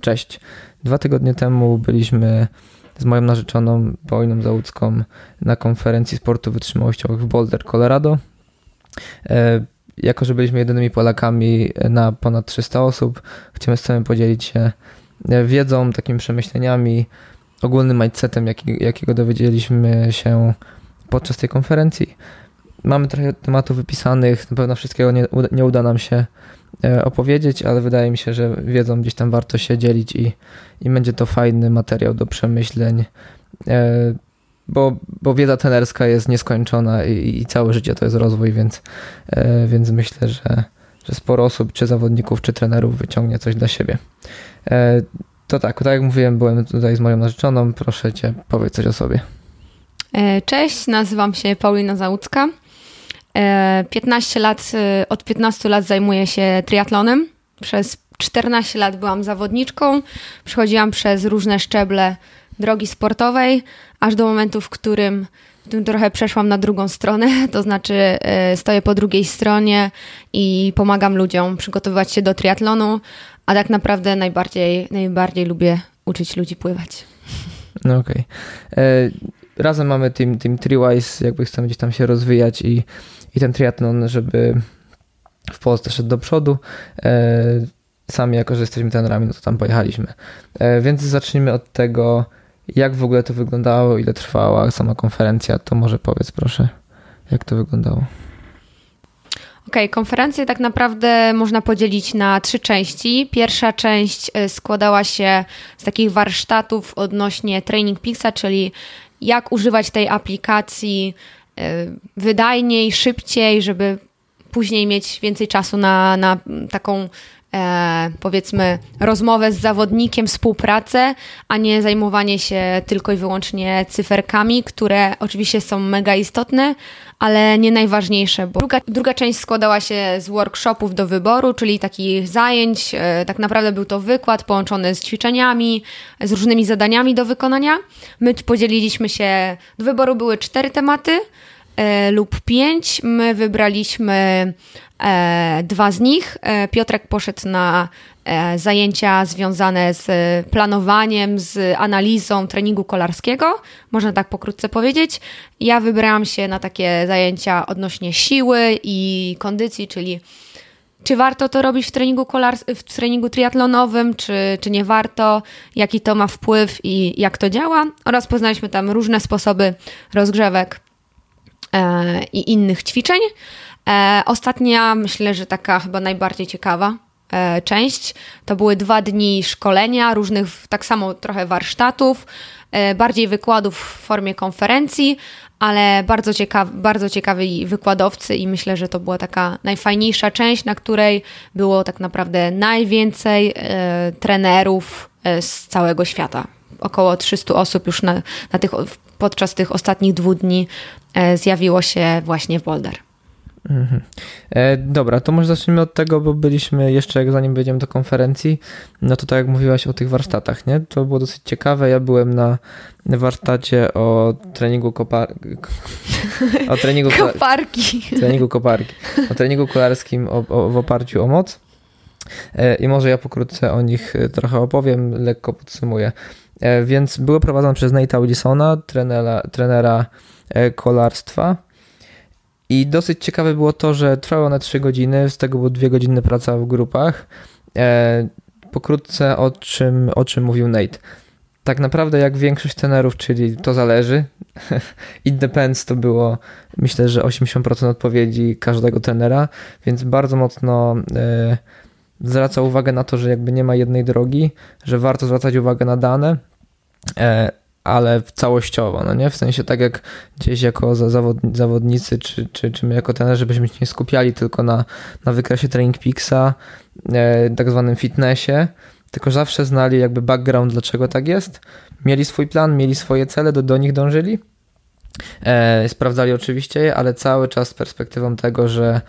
Cześć. Dwa tygodnie temu byliśmy z moją narzeczoną Pauliną Załucką na konferencji sportów wytrzymałościowych w Boulder, Colorado. E, jako, że byliśmy jedynymi Polakami na ponad 300 osób, chcemy z wami podzielić się e, wiedzą, takimi przemyśleniami, ogólnym mindsetem, jaki, jakiego dowiedzieliśmy się podczas tej konferencji. Mamy trochę tematów wypisanych, na pewno wszystkiego nie, nie uda nam się opowiedzieć, ale wydaje mi się, że wiedzą gdzieś tam warto się dzielić i, i będzie to fajny materiał do przemyśleń, e, bo, bo wiedza tenerska jest nieskończona i, i całe życie to jest rozwój, więc, e, więc myślę, że, że sporo osób, czy zawodników, czy trenerów wyciągnie coś dla siebie. To tak, tak jak mówiłem, byłem tutaj z moją narzeczoną. Proszę cię, powiedz coś o sobie. Cześć, nazywam się Paulina Załucka. 15 lat, od 15 lat zajmuję się triatlonem. Przez 14 lat byłam zawodniczką. Przechodziłam przez różne szczeble drogi sportowej, aż do momentu, w którym, w trochę przeszłam na drugą stronę, to znaczy stoję po drugiej stronie i pomagam ludziom przygotowywać się do triatlonu, a tak naprawdę najbardziej, najbardziej lubię uczyć ludzi pływać. No okej. Okay. Razem mamy team, team Triwise, jakby chcemy gdzieś tam się rozwijać i, i ten triatlon, żeby w Polsce szedł do przodu. E, sami, jako że jesteśmy trenerami, no to tam pojechaliśmy. E, więc zacznijmy od tego, jak w ogóle to wyglądało, ile trwała sama konferencja. To może powiedz proszę, jak to wyglądało. Okej, okay, konferencję tak naprawdę można podzielić na trzy części. Pierwsza część e, składała się z takich warsztatów odnośnie Training Pixa, czyli jak używać tej aplikacji wydajniej, szybciej, żeby później mieć więcej czasu na, na taką e, powiedzmy rozmowę z zawodnikiem, współpracę, a nie zajmowanie się tylko i wyłącznie cyferkami, które oczywiście są mega istotne, ale nie najważniejsze, bo druga, druga część składała się z workshopów do wyboru, czyli takich zajęć. E, tak naprawdę był to wykład połączony z ćwiczeniami, z różnymi zadaniami do wykonania. My podzieliliśmy się, do wyboru były cztery tematy e, lub pięć. My wybraliśmy e, dwa z nich. E, Piotrek poszedł na e, zajęcia związane z planowaniem, z analizą treningu kolarskiego, można tak pokrótce powiedzieć. Ja wybrałam się na takie zajęcia odnośnie siły i kondycji, czyli czy warto to robić w treningu, kolars- w treningu triatlonowym, czy, czy nie warto, jaki to ma wpływ i jak to działa. Oraz poznaliśmy tam różne sposoby rozgrzewek e, i innych ćwiczeń. E, ostatnia, myślę, że taka chyba najbardziej ciekawa e, część, to były dwa dni szkolenia, różnych tak samo trochę warsztatów, e, bardziej wykładów w formie konferencji, ale bardzo, ciekaw, bardzo ciekawi wykładowcy i myślę, że to była taka najfajniejsza część, na której było tak naprawdę najwięcej e, trenerów e, z całego świata. Około 300 osób już na, na tych, podczas tych ostatnich dwóch dni e, zjawiło się właśnie w Boulder. Mhm. E, dobra, to może zacznijmy od tego, bo byliśmy jeszcze, zanim wejdziemy do konferencji, no to tak jak mówiłaś o tych warsztatach, nie? To było dosyć ciekawe. Ja byłem na warsztacie o treningu kopar... o treningu koparki. treningu koparki. O treningu kolarskim o, o, w oparciu o moc. E, I może ja pokrótce o nich trochę opowiem, lekko podsumuję. E, więc były prowadzone przez Nate'a Wilsona, trenera, trenera kolarstwa i dosyć ciekawe było to, że trwało one 3 godziny, z tego było 2 godziny praca w grupach. E, pokrótce o czym, o czym mówił Nate. Tak naprawdę jak większość tenerów, czyli to zależy. It depends to było myślę, że 80% odpowiedzi każdego tenera, więc bardzo mocno e, zwraca uwagę na to, że jakby nie ma jednej drogi, że warto zwracać uwagę na dane. E, ale całościowo, no nie? W sensie tak jak gdzieś jako zawodnicy, czy, czy, czy my jako trenerzy, żebyśmy się nie skupiali tylko na, na wykresie Training Pixa, e, tak zwanym fitnessie, tylko zawsze znali jakby background, dlaczego tak jest, mieli swój plan, mieli swoje cele, do, do nich dążyli, e, sprawdzali oczywiście je, ale cały czas z perspektywą tego, że,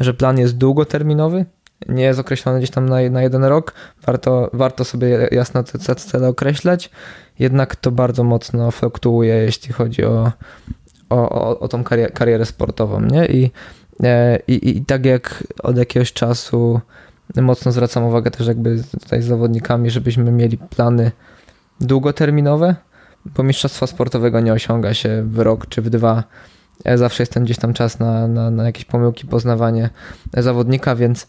że plan jest długoterminowy, nie jest określony gdzieś tam na, na jeden rok, warto, warto sobie jasno te cele określać jednak to bardzo mocno fluktuuje, jeśli chodzi o, o, o, o tą karierę, karierę sportową, nie? I, e, i, I tak jak od jakiegoś czasu mocno zwracam uwagę też jakby tutaj z zawodnikami, żebyśmy mieli plany długoterminowe, bo mistrzostwa sportowego nie osiąga się w rok czy w dwa. E, zawsze jest ten gdzieś tam czas na, na, na jakieś pomyłki, poznawanie zawodnika, więc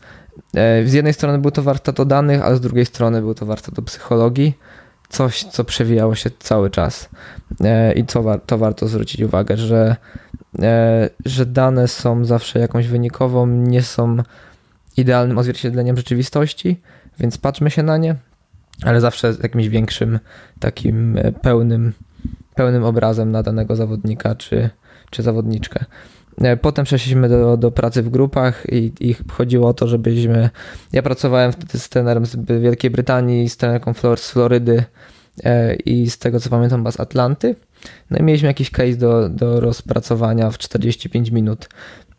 e, z jednej strony był to warto danych, ale z drugiej strony był to warto do psychologii. Coś, co przewijało się cały czas. E, I co to warto zwrócić uwagę, że, że dane są zawsze jakąś wynikową, nie są idealnym odzwierciedleniem rzeczywistości, więc patrzmy się na nie, ale zawsze z jakimś większym, takim e, pełnym, pełnym obrazem na danego zawodnika czy, czy zawodniczkę. E, potem przeszliśmy do, do pracy w grupach i, i chodziło o to, żebyśmy. Ja pracowałem wtedy z trenerem z Wielkiej Brytanii, z trenerką z Florydy e, i z tego co pamiętam, z Atlanty. No i mieliśmy jakiś case do, do rozpracowania w 45 minut.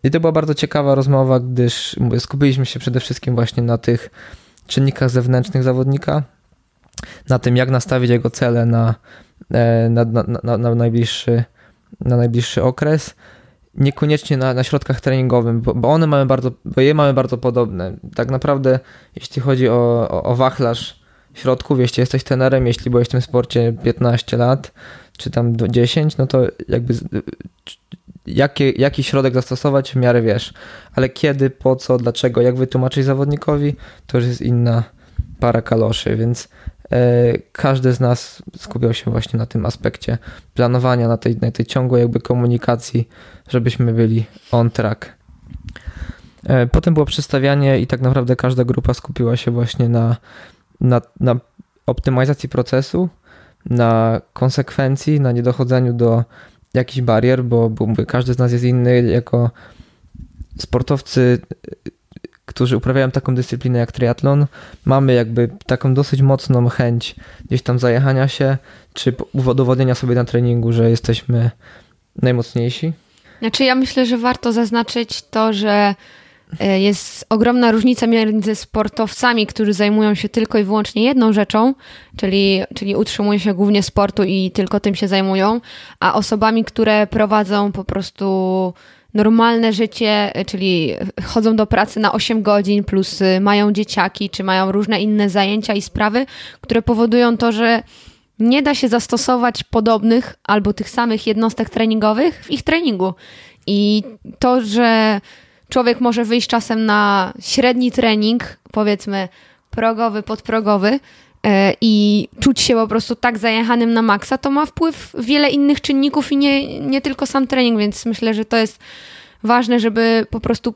I to była bardzo ciekawa rozmowa, gdyż mówię, skupiliśmy się przede wszystkim właśnie na tych czynnikach zewnętrznych zawodnika, na tym, jak nastawić jego cele na, e, na, na, na, na najbliższy, na najbliższy okres. Niekoniecznie na, na środkach treningowym, bo, bo one mamy bardzo, bo je mamy bardzo podobne. Tak naprawdę, jeśli chodzi o, o, o wachlarz środków, jeśli jesteś tenerem, jeśli byłeś w tym sporcie 15 lat, czy tam 10, no to jakby jaki, jaki środek zastosować w miarę wiesz, ale kiedy, po co, dlaczego, jak wytłumaczyć zawodnikowi, to już jest inna para kaloszy, więc każdy z nas skupiał się właśnie na tym aspekcie planowania, na tej, na tej ciągłej jakby komunikacji, żebyśmy byli on track. E, potem było przedstawianie i tak naprawdę każda grupa skupiła się właśnie na, na, na optymalizacji procesu, na konsekwencji, na niedochodzeniu do jakichś barier, bo, bo każdy z nas jest inny jako sportowcy, którzy uprawiają taką dyscyplinę jak triatlon, mamy jakby taką dosyć mocną chęć gdzieś tam zajechania się, czy udowodnienia sobie na treningu, że jesteśmy najmocniejsi. Znaczy ja myślę, że warto zaznaczyć to, że E, jest ogromna różnica między sportowcami, którzy zajmują się tylko i wyłącznie jedną rzeczą, czyli, czyli utrzymują się głównie sportu i tylko tym się zajmują, a osobami, które prowadzą po prostu normalne życie, e, czyli chodzą do pracy na 8 godzin, plus y, mają dzieciaki, czy mają różne inne zajęcia i sprawy, które powodują to, że nie da się zastosować podobnych albo tych samych jednostek treningowych w ich treningu. I to, że człowiek może wyjść czasem na średni trening, powiedzmy progowy, podprogowy i czuć się po prostu tak zajechanym na maksa, to ma wpływ wiele innych czynników i nie, nie tylko sam trening, więc myślę, że to jest ważne, żeby po prostu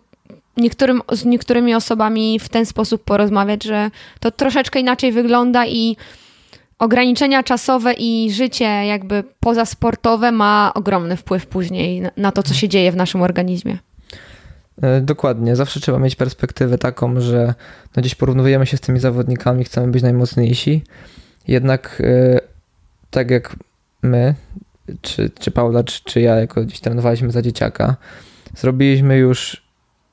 niektórym, z niektórymi osobami w ten sposób porozmawiać, że to troszeczkę inaczej wygląda i ograniczenia czasowe i życie jakby pozasportowe ma ogromny wpływ później na to, co się dzieje w naszym organizmie. E, dokładnie, zawsze trzeba mieć perspektywę taką, że no gdzieś porównujemy się z tymi zawodnikami, chcemy być najmocniejsi. Jednak e, tak jak my, czy, czy Paula, czy, czy ja, jako gdzieś trenowaliśmy za dzieciaka, zrobiliśmy już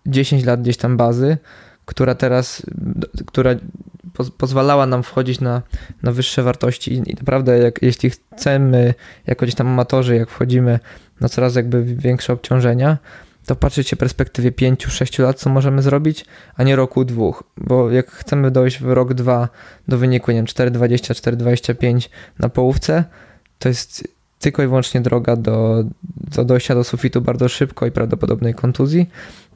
10 lat gdzieś tam bazy, która teraz, która pozwalała nam wchodzić na, na wyższe wartości i naprawdę jak, jeśli chcemy, jako gdzieś tam amatorzy, jak wchodzimy na coraz jakby większe obciążenia, to patrzeć się w perspektywie 5-6 lat, co możemy zrobić, a nie roku, dwóch. Bo jak chcemy dojść w rok, dwa do wyniku, nie wiem, 4,20, 4,25 na połówce, to jest tylko i wyłącznie droga do, do dojścia do sufitu bardzo szybko i prawdopodobnej kontuzji.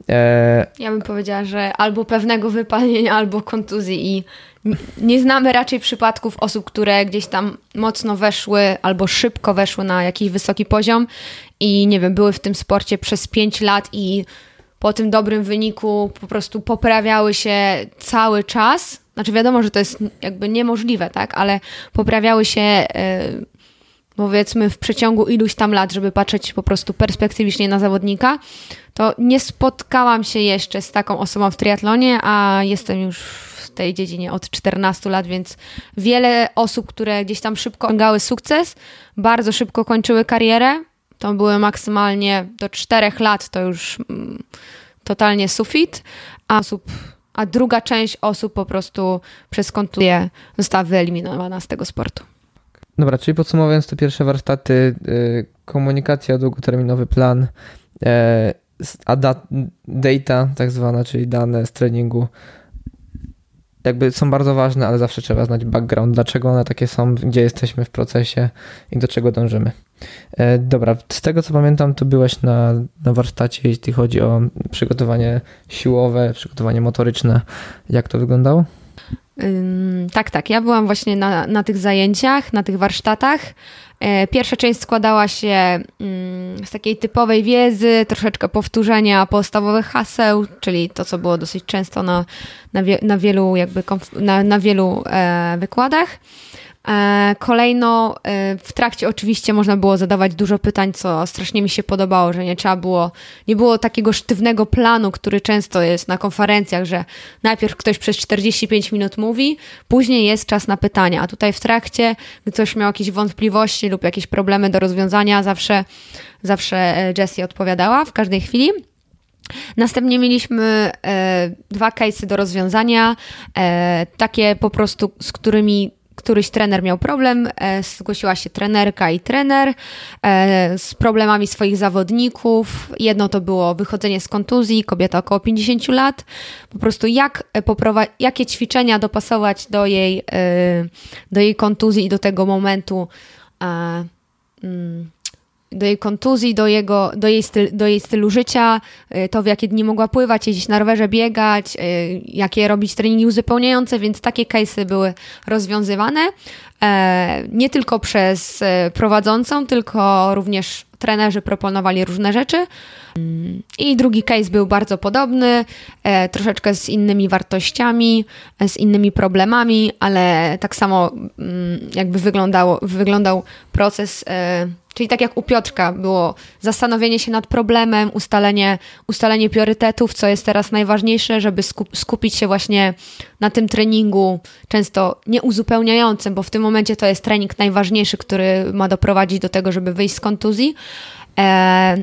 E... Ja bym powiedziała, że albo pewnego wypalenia, albo kontuzji i nie znamy raczej przypadków osób, które gdzieś tam mocno weszły albo szybko weszły na jakiś wysoki poziom i nie wiem, były w tym sporcie przez 5 lat i po tym dobrym wyniku po prostu poprawiały się cały czas. Znaczy wiadomo, że to jest jakby niemożliwe, tak, ale poprawiały się yy, powiedzmy w przeciągu iluś tam lat, żeby patrzeć po prostu perspektywicznie na zawodnika, to nie spotkałam się jeszcze z taką osobą w triatlonie, a jestem już w tej dziedzinie od 14 lat, więc wiele osób, które gdzieś tam szybko osiągały sukces, bardzo szybko kończyły karierę, to były maksymalnie do 4 lat, to już mm, totalnie sufit, a osób a druga część osób po prostu przez kontuzję została wyeliminowana z tego sportu. Dobra, czyli podsumowując te pierwsze warsztaty, y, komunikacja, długoterminowy plan, e, a data tak zwana, czyli dane z treningu, jakby są bardzo ważne, ale zawsze trzeba znać background, dlaczego one takie są, gdzie jesteśmy w procesie i do czego dążymy. E, dobra, z tego co pamiętam, to byłeś na, na warsztacie, jeśli chodzi o przygotowanie siłowe, przygotowanie motoryczne. Jak to wyglądało? tak, tak. Ja byłam właśnie na, na tych zajęciach, na tych warsztatach. E, pierwsza część składała się z takiej typowej wiedzy, troszeczkę powtórzenia podstawowych haseł, czyli to, co było dosyć często na, na, wie, na wielu, jakby na, na wielu e, wykładach. E, kolejno e, w trakcie oczywiście można było zadawać dużo pytań, co strasznie mi się podobało, że nie trzeba było, nie było takiego sztywnego planu, który często jest na konferencjach, że najpierw ktoś przez 45 minut mówi, później jest czas na pytania, a tutaj w trakcie, gdy ktoś miał jakieś wątpliwości lub jakieś problemy do rozwiązania, zawsze, zawsze e, Jessie odpowiadała w każdej chwili. Następnie mieliśmy e, dwa case'y do rozwiązania, e, takie po prostu, z którymi któryś trener miał problem, e, zgłosiła się trenerka i trener e, z problemami swoich zawodników. Jedno to było wychodzenie z kontuzji, kobieta około 50 lat. Po prostu jak poprowa- jakie ćwiczenia dopasować do jej, e, do jej kontuzji i do tego momentu mm, do jej kontuzji, do, jego, do, jej styl, do jej stylu życia, y, to w jakie dni mogła pływać, jeździć na rowerze, biegać, y, jakie robić treningi uzupełniające, więc takie case'y były rozwiązywane e, nie tylko przez e, prowadzącą, tylko również trenerzy proponowali różne rzeczy. Mm, I drugi case był bardzo podobny, e, troszeczkę z innymi wartościami, z innymi problemami, ale tak samo mm, jakby wyglądało, wyglądał proces Czyli tak jak u Piotrka było zastanowienie się nad problemem, ustalenie, ustalenie priorytetów, co jest teraz najważniejsze, żeby skupić się właśnie na tym treningu, często nieuzupełniającym, bo w tym momencie to jest trening najważniejszy, który ma doprowadzić do tego, żeby wyjść z kontuzji. E,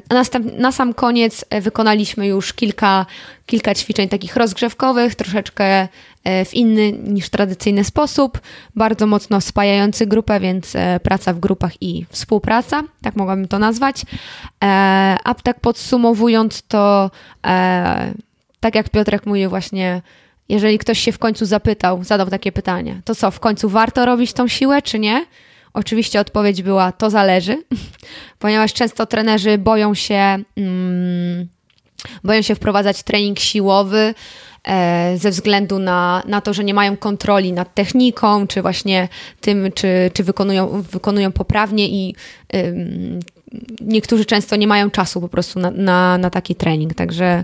na sam koniec e, wykonaliśmy już kilka, kilka ćwiczeń takich rozgrzewkowych, troszeczkę e, w inny niż tradycyjny sposób, bardzo mocno spajający grupę, więc praca w grupach i współpraca, tak mogłabym to nazwać. A tak podsumowując, to tak jak Piotrek mówił właśnie, jeżeli ktoś się w końcu zapytał, zadał takie pytanie, to co, w końcu warto robić tą siłę, czy nie? Oczywiście odpowiedź była: to zależy, ponieważ często trenerzy boją się, mm, boją się wprowadzać trening siłowy e, ze względu na, na to, że nie mają kontroli nad techniką, czy właśnie tym, czy, czy wykonują, wykonują poprawnie i niektórzy często nie mają czasu po prostu na, na, na taki trening. Także,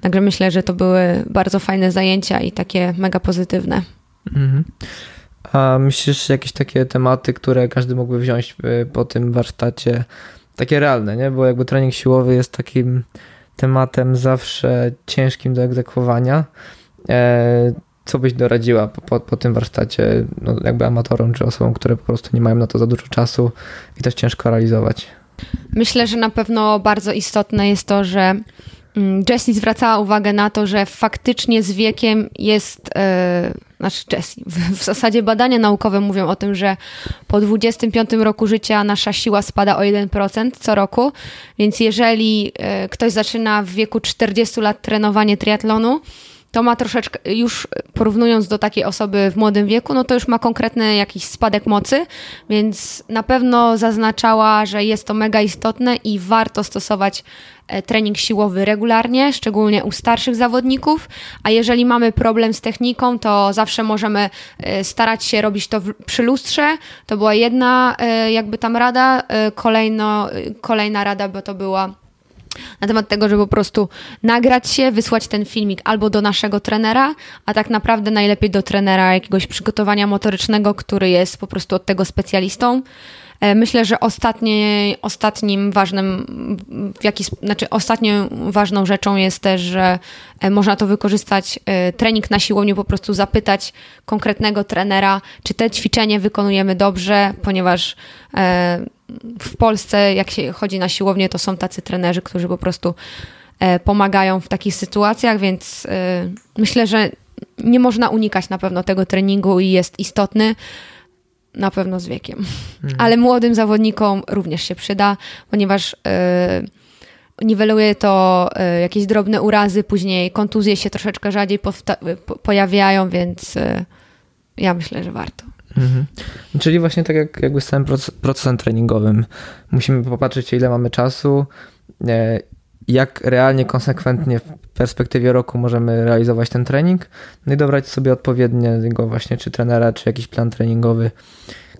także myślę, że to były bardzo fajne zajęcia i takie mega pozytywne. Mhm. A myślisz jakieś takie tematy, które każdy mógłby wziąć y, po tym warsztacie, takie realne, nie? Bo jakby trening siłowy jest takim tematem zawsze ciężkim do egzekwowania. E, co byś doradziła po, po, po tym warsztacie, no jakby amatorom czy osobom, które po prostu nie mają na to za dużo czasu i też ciężko realizować? Myślę, że na pewno bardzo istotne jest to, że Jessie zwracała uwagę na to, że faktycznie z wiekiem jest. Yy znaczy Jessie, w, w zasadzie badania naukowe mówią o tym, że po 25 roku życia nasza siła spada o 1% co roku, więc jeżeli e, ktoś zaczyna w wieku 40 lat trenowanie triatlonu, to ma troszeczkę, już porównując do takiej osoby w młodym wieku, no to już ma konkretny jakiś spadek mocy, więc na pewno zaznaczała, że jest to mega istotne i warto stosować e, trening siłowy regularnie, szczególnie u starszych zawodników, a jeżeli mamy problem z techniką, to zawsze możemy e, starać się robić to przy lustrze. To była jedna e, jakby tam rada, kolejno, kolejna rada, bo to była na temat tego, żeby po prostu nagrać się, wysłać ten filmik albo do naszego trenera, a tak naprawdę najlepiej do trenera jakiegoś przygotowania motorycznego, który jest po prostu od tego specjalistą. E, myślę, że ostatnie, ostatnim ważnym, w jaki, znaczy ostatnią ważną rzeczą jest też, że e, można to wykorzystać, e, trening na siłowni, po prostu zapytać konkretnego trenera, czy te ćwiczenie wykonujemy dobrze, ponieważ w Polsce, jak się chodzi na siłownię, to są tacy trenerzy, którzy po prostu pomagają w takich sytuacjach, więc myślę, że nie można unikać na pewno tego treningu i jest istotny na pewno z wiekiem. Mhm. Ale młodym zawodnikom również się przyda, ponieważ niweluje to jakieś drobne urazy, później kontuzje się troszeczkę rzadziej pojawiają, więc ja myślę, że warto. Mhm. Czyli właśnie tak jak jakby z całym procesem treningowym. Musimy popatrzeć, ile mamy czasu, jak realnie, konsekwentnie w perspektywie roku możemy realizować ten trening, no i dobrać sobie odpowiedniego właśnie czy trenera, czy jakiś plan treningowy,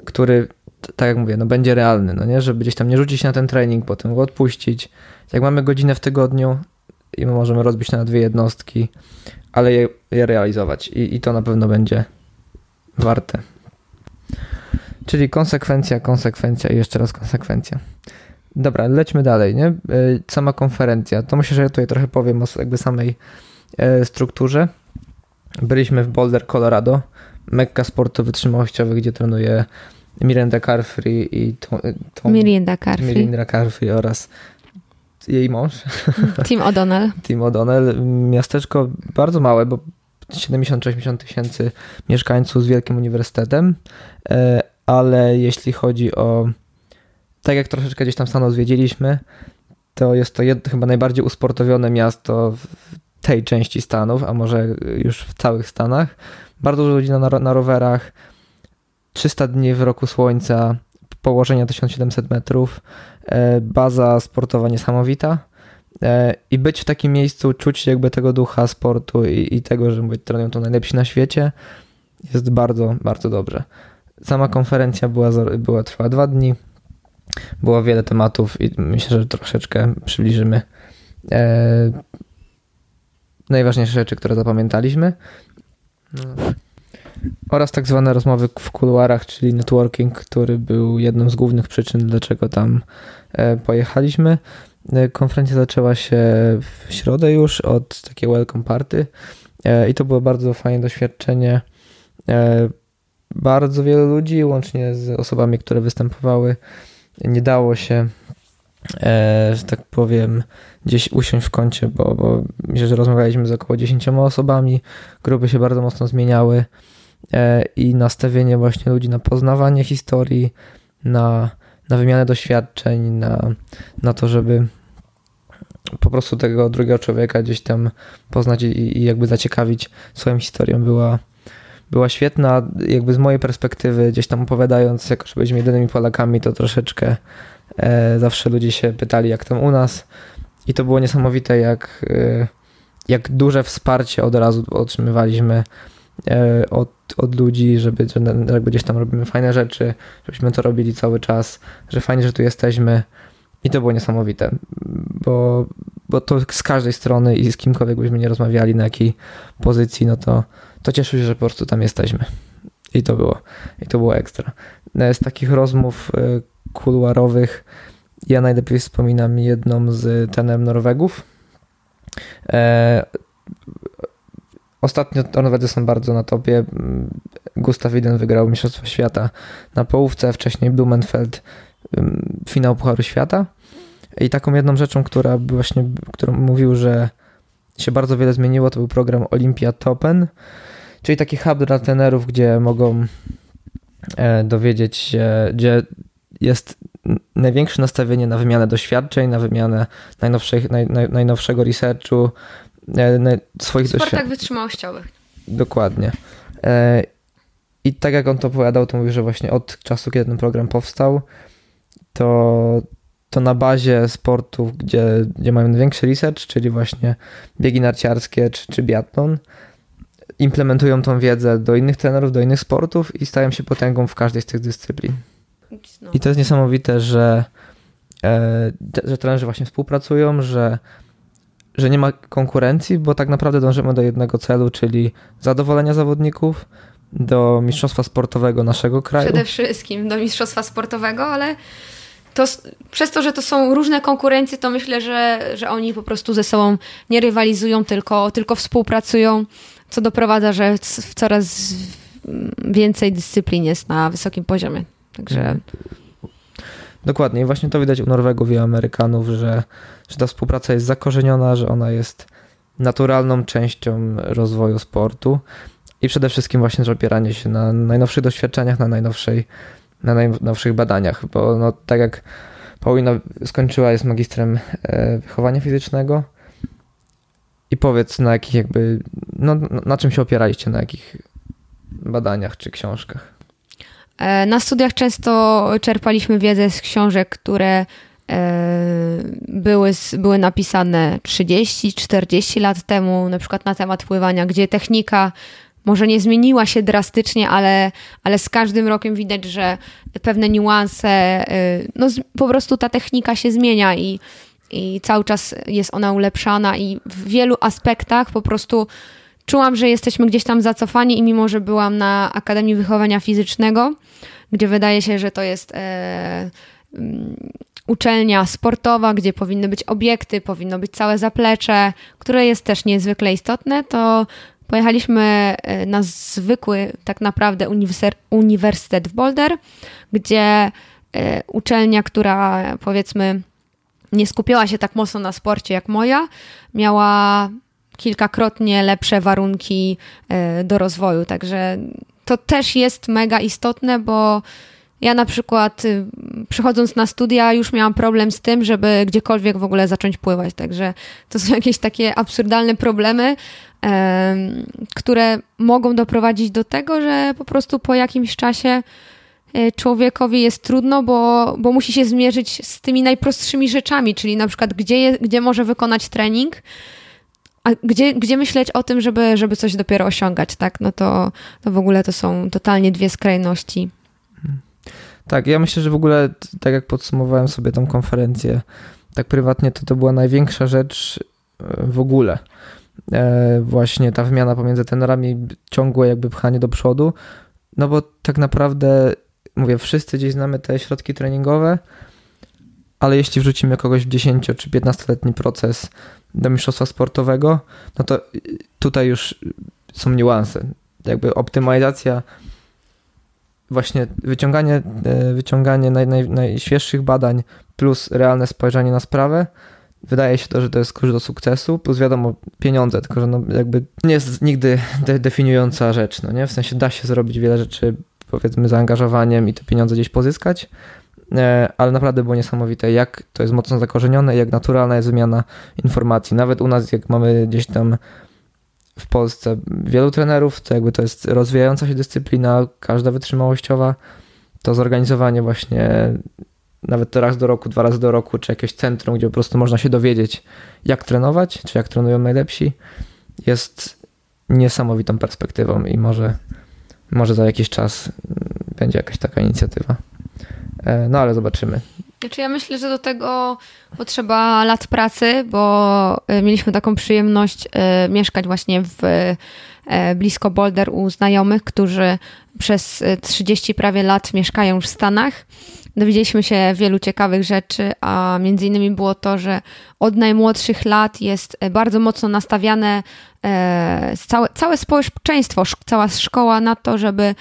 który, tak jak mówię, no będzie realny, no nie, żeby gdzieś tam nie rzucić na ten trening, potem go odpuścić. Jak mamy godzinę w tygodniu i my możemy rozbić na dwie jednostki, ale je, je realizować I, i to na pewno będzie warte. Czyli konsekwencja, konsekwencja i jeszcze raz konsekwencja. Dobra, lećmy dalej, nie? E, sama konferencja. To myślę, że ja tutaj trochę powiem o jakby samej e, strukturze. Byliśmy w Boulder, Colorado, mekka sportu wytrzymałościowych, gdzie trenuje Miranda Carfrey i Tom, Tom Miranda Carfrey. Miranda Carfrey oraz jej mąż. Tim O'Donnell. Tim O'Donnell. Miasteczko bardzo małe, bo 70-80 tysięcy mieszkańców z wielkim uniwersytetem, e, ale jeśli chodzi o tak jak troszeczkę gdzieś tam Stanów zwiedziliśmy, to jest to jed, chyba najbardziej usportowione miasto w tej części Stanów, a może już w całych Stanach. Bardzo dużo ludzi na, na rowerach, 300 dni w roku słońca, położenia 1700 metrów, e, baza sportowa niesamowita e, i być w takim miejscu, czuć jakby tego ducha sportu i, i tego, że być trenują to najlepsi na świecie, jest bardzo, bardzo dobrze. Sama konferencja była, była trwała dwa dni, było wiele tematów i myślę, że troszeczkę przybliżymy e, najważniejsze rzeczy, które zapamiętaliśmy. Oraz tak zwane rozmowy w kuluarach, czyli networking, który był jedną z głównych przyczyn, dlaczego tam e, pojechaliśmy. E, konferencja zaczęła się w środę już od takiej welcome party e, i to było bardzo fajne doświadczenie. Bardzo wielu ludzi, łącznie z osobami, które występowały, nie dało się, e, że tak powiem, gdzieś usiąść w kącie, bo, bo myślę, że rozmawialiśmy z około 10 osobami, grupy się bardzo mocno zmieniały e, i nastawienie właśnie ludzi na poznawanie historii, na, na wymianę doświadczeń, na, na to, żeby po prostu tego drugiego człowieka gdzieś tam poznać i, i jakby zaciekawić swoją historią była, była świetna. Jakby z mojej perspektywy, gdzieś tam opowiadając, jako że byliśmy jedynymi Polakami, to troszeczkę e, zawsze ludzie się pytali, jak tam u nas. I to było niesamowite, jak, e, jak duże wsparcie od razu otrzymywaliśmy e, od, od ludzi, żeby, że gdzieś tam robimy fajne rzeczy, żebyśmy to robili cały czas, że fajnie, że tu jesteśmy. I to było niesamowite, bo, bo to z każdej strony i z kimkolwiek byśmy nie rozmawiali, na jakiej pozycji, no to to cieszę się, że po prostu tam jesteśmy. I to było, i to było ekstra. Z takich rozmów y, kuluarowych ja najlepiej wspominam jedną z tenem Norwegów. E, ostatnio Norwedzy są bardzo na topie. Gustav Iden wygrał Mistrzostwo Świata na połówce, wcześniej Blumenfeld finał Pucharu Świata. I taką jedną rzeczą, która właśnie, którą mówił, że się bardzo wiele zmieniło, to był program Olympia Topen, czyli taki hub dla trenerów, gdzie mogą e, dowiedzieć się, gdzie jest największe nastawienie na wymianę doświadczeń, na wymianę najnowszych, naj, naj, najnowszego researchu, e, swoich doświadczeń. W sportach wytrzymałościowych. Dokładnie. E, I tak jak on to opowiadał, to mówił, że właśnie od czasu, kiedy ten program powstał, to, to na bazie sportów, gdzie, gdzie mają największy research, czyli właśnie biegi narciarskie czy, czy biatlon, implementują tą wiedzę do innych trenerów, do innych sportów i stają się potęgą w każdej z tych dyscyplin. I to jest niesamowite, że, e, że trenerzy właśnie współpracują, że, że nie ma konkurencji, bo tak naprawdę dążymy do jednego celu, czyli zadowolenia zawodników, do mistrzostwa sportowego naszego kraju. Przede wszystkim do mistrzostwa sportowego, ale to, przez to, że to są różne konkurencje, to myślę, że, że oni po prostu ze sobą nie rywalizują, tylko, tylko współpracują, co doprowadza, że w coraz więcej dyscyplin jest na wysokim poziomie. Także. Mhm. Dokładnie. I właśnie to widać u Norwegów i Amerykanów, że, że ta współpraca jest zakorzeniona, że ona jest naturalną częścią rozwoju sportu i przede wszystkim właśnie, że opieranie się na najnowszych doświadczeniach, na najnowszej na najnowszych badaniach, bo no, tak jak Paulina skończyła, jest magistrem e, wychowania fizycznego. I powiedz, na jakich jakby, no, na czym się opieraliście, na jakich badaniach czy książkach? E, na studiach często czerpaliśmy wiedzę z książek, które były, były napisane 30-40 lat temu, na przykład na temat pływania, gdzie technika może nie zmieniła się drastycznie, ale, ale z każdym rokiem widać, że pewne niuanse, y, no po prostu ta technika się zmienia i, i cały czas jest ona ulepszana i w wielu aspektach po prostu czułam, że jesteśmy gdzieś tam zacofani i mimo, że byłam na Akademii Wychowania Fizycznego, gdzie wydaje się, że to jest e, um, uczelnia sportowa, gdzie powinny być obiekty, powinno być całe zaplecze, które jest też niezwykle istotne, to Pojechaliśmy e, na zwykły, tak naprawdę, uniwersytet w Boulder, gdzie e, uczelnia, która powiedzmy nie skupiała się tak mocno na sporcie jak moja, miała kilkakrotnie lepsze warunki e, do rozwoju. Także to też jest mega istotne, bo ja na przykład y, przychodząc na studia już miałam problem z tym, żeby gdziekolwiek w ogóle zacząć pływać. Także to są jakieś takie absurdalne problemy, które mogą doprowadzić do tego, że po prostu po jakimś czasie człowiekowi jest trudno, bo, bo musi się zmierzyć z tymi najprostszymi rzeczami, czyli na przykład gdzie, je, gdzie może wykonać trening, a gdzie, gdzie myśleć o tym, żeby, żeby coś dopiero osiągać, tak? No to, to w ogóle to są totalnie dwie skrajności. Tak, ja myślę, że w ogóle, tak jak podsumowałem sobie tą konferencję, tak prywatnie, to to była największa rzecz e, w ogóle. E, właśnie ta wymiana pomiędzy tenorami, ciągłe jakby pchanie do przodu, no bo tak naprawdę, mówię, wszyscy gdzieś znamy te środki treningowe, ale jeśli wrzucimy kogoś w 10 czy 15-letni proces do mistrzostwa sportowego, no to tutaj już są niuanse. Jakby optymalizacja właśnie wyciąganie, e, wyciąganie naj, naj, najświeższych badań plus realne spojrzenie na sprawę, wydaje się to, że to jest klucz do sukcesu, plus wiadomo pieniądze, tylko że no jakby nie jest nigdy de definiująca rzecz, no nie? W sensie da się zrobić wiele rzeczy powiedzmy zaangażowaniem i te pieniądze gdzieś pozyskać, e, ale naprawdę było niesamowite, jak to jest mocno zakorzenione, jak naturalna jest wymiana informacji. Nawet u nas, jak mamy gdzieś tam w Polsce wielu trenerów, to jakby to jest rozwijająca się dyscyplina, każda wytrzymałościowa, to zorganizowanie właśnie nawet raz do roku, dwa razy do roku, czy jakieś centrum, gdzie po prostu można się dowiedzieć, jak trenować, czy jak trenują najlepsi, jest niesamowitą perspektywą i może, może za jakiś czas będzie jakaś taka inicjatywa. E, no ale zobaczymy. Znaczy ja myślę, że do tego potrzeba lat pracy, bo e, mieliśmy taką przyjemność e, mieszkać właśnie w blisko Boulder u znajomych, którzy przez 30 prawie lat mieszkają w Stanach. Dowiedzieliśmy się wielu ciekawych rzeczy, a między innymi było to, że od najmłodszych lat jest bardzo mocno nastawiane całe, całe społeczeństwo, cała szkoła na to, żeby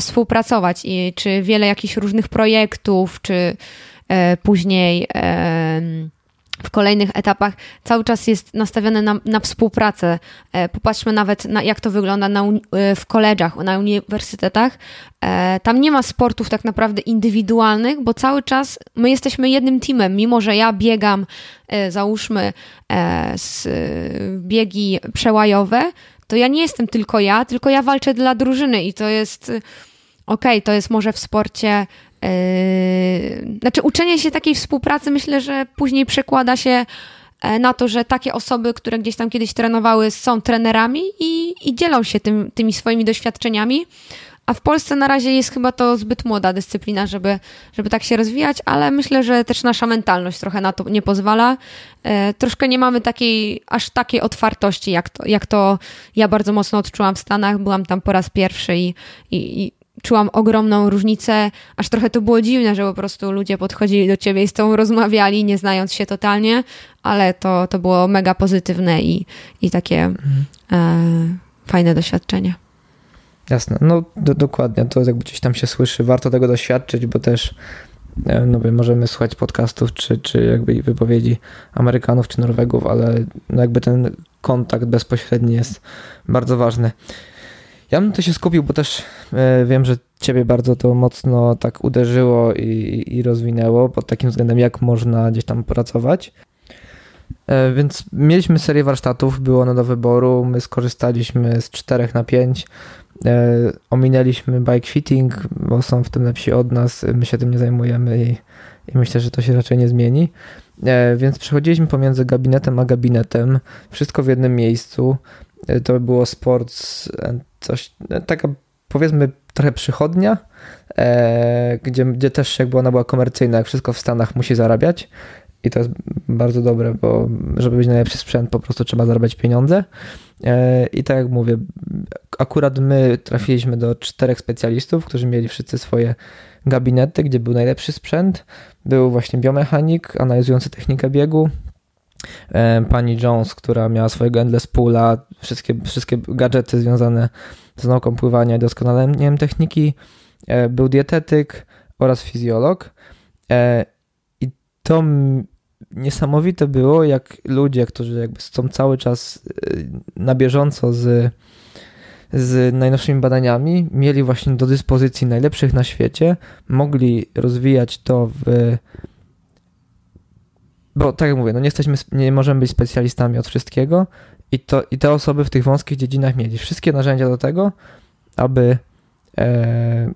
współpracować i czy wiele jakichś różnych projektów, czy E, później w kolejnych etapach cały czas jest nastawione na, na współpracę. E, popatrzmy nawet na jak to wygląda na, e, w koleżach, na uniwersytetach. Tam nie ma sportów tak naprawdę indywidualnych, bo cały czas my jesteśmy jednym teamem. Mimo, że ja biegam, załóżmy, z biegi przełajowe, to ja nie jestem tylko ja, tylko ja walczę dla drużyny i to jest okej, okay, to jest może w sporcie Yy, znaczy, uczenie się takiej współpracy myślę, że później przekłada się e, na to, że takie osoby, które gdzieś tam kiedyś trenowały, są trenerami i, i dzielą się tym, tymi swoimi doświadczeniami. A w Polsce na razie jest chyba to zbyt młoda dyscyplina, żeby, żeby tak się rozwijać, ale myślę, że też nasza mentalność trochę na to nie pozwala. E, troszkę nie mamy takiej, aż takiej otwartości, jak to, jak to ja bardzo mocno odczułam w Stanach. Byłam tam po raz pierwszy i, i, i czułam ogromną różnicę, aż trochę to było dziwne, że po prostu ludzie podchodzili do ciebie i z tą rozmawiali, nie znając się totalnie, ale to, to było mega pozytywne i, i takie mhm. e, fajne doświadczenie. Jasne, no do, dokładnie, to jakby gdzieś tam się słyszy, warto tego doświadczyć, bo też e, no, możemy słuchać podcastów, czy, czy jakby wypowiedzi Amerykanów, czy Norwegów, ale no jakby ten kontakt bezpośredni jest bardzo ważny. Ja bym to się skupił, bo też e, wiem, że ciebie bardzo to mocno tak uderzyło i, i rozwinęło pod takim względem, jak można gdzieś tam pracować. E, więc mieliśmy serię warsztatów, było one do wyboru. My skorzystaliśmy z 4 na 5. E, ominęliśmy bike fitting, bo są w tym lepsi od nas. My się tym nie zajmujemy i, i myślę, że to się raczej nie zmieni. Więc przechodziliśmy pomiędzy gabinetem a gabinetem, wszystko w jednym miejscu. To było sports, coś, taka powiedzmy trochę przychodnia, gdzie, gdzie też jakby ona była komercyjna, jak wszystko w Stanach musi zarabiać. I to jest bardzo dobre, bo żeby być najlepszy sprzęt, po prostu trzeba zarabiać pieniądze. E, I tak jak mówię, akurat my trafiliśmy do czterech specjalistów, którzy mieli wszyscy swoje gabinety, gdzie był najlepszy sprzęt. Był właśnie biomechanik analizujący technikę biegu, e, pani Jones, która miała swojego endless poola, wszystkie, wszystkie gadżety związane z nauką pływania i doskonaleniem techniki. E, był dietetyk oraz fizjolog. I to niesamowite było, jak ludzie, którzy jakby są cały czas na bieżąco z, z najnowszymi badaniami, mieli właśnie do dyspozycji najlepszych na świecie, mogli rozwijać to w. Bo tak jak mówię, no nie jesteśmy, nie możemy być specjalistami od wszystkiego i, to, i te osoby w tych wąskich dziedzinach mieli wszystkie narzędzia do tego, aby, e,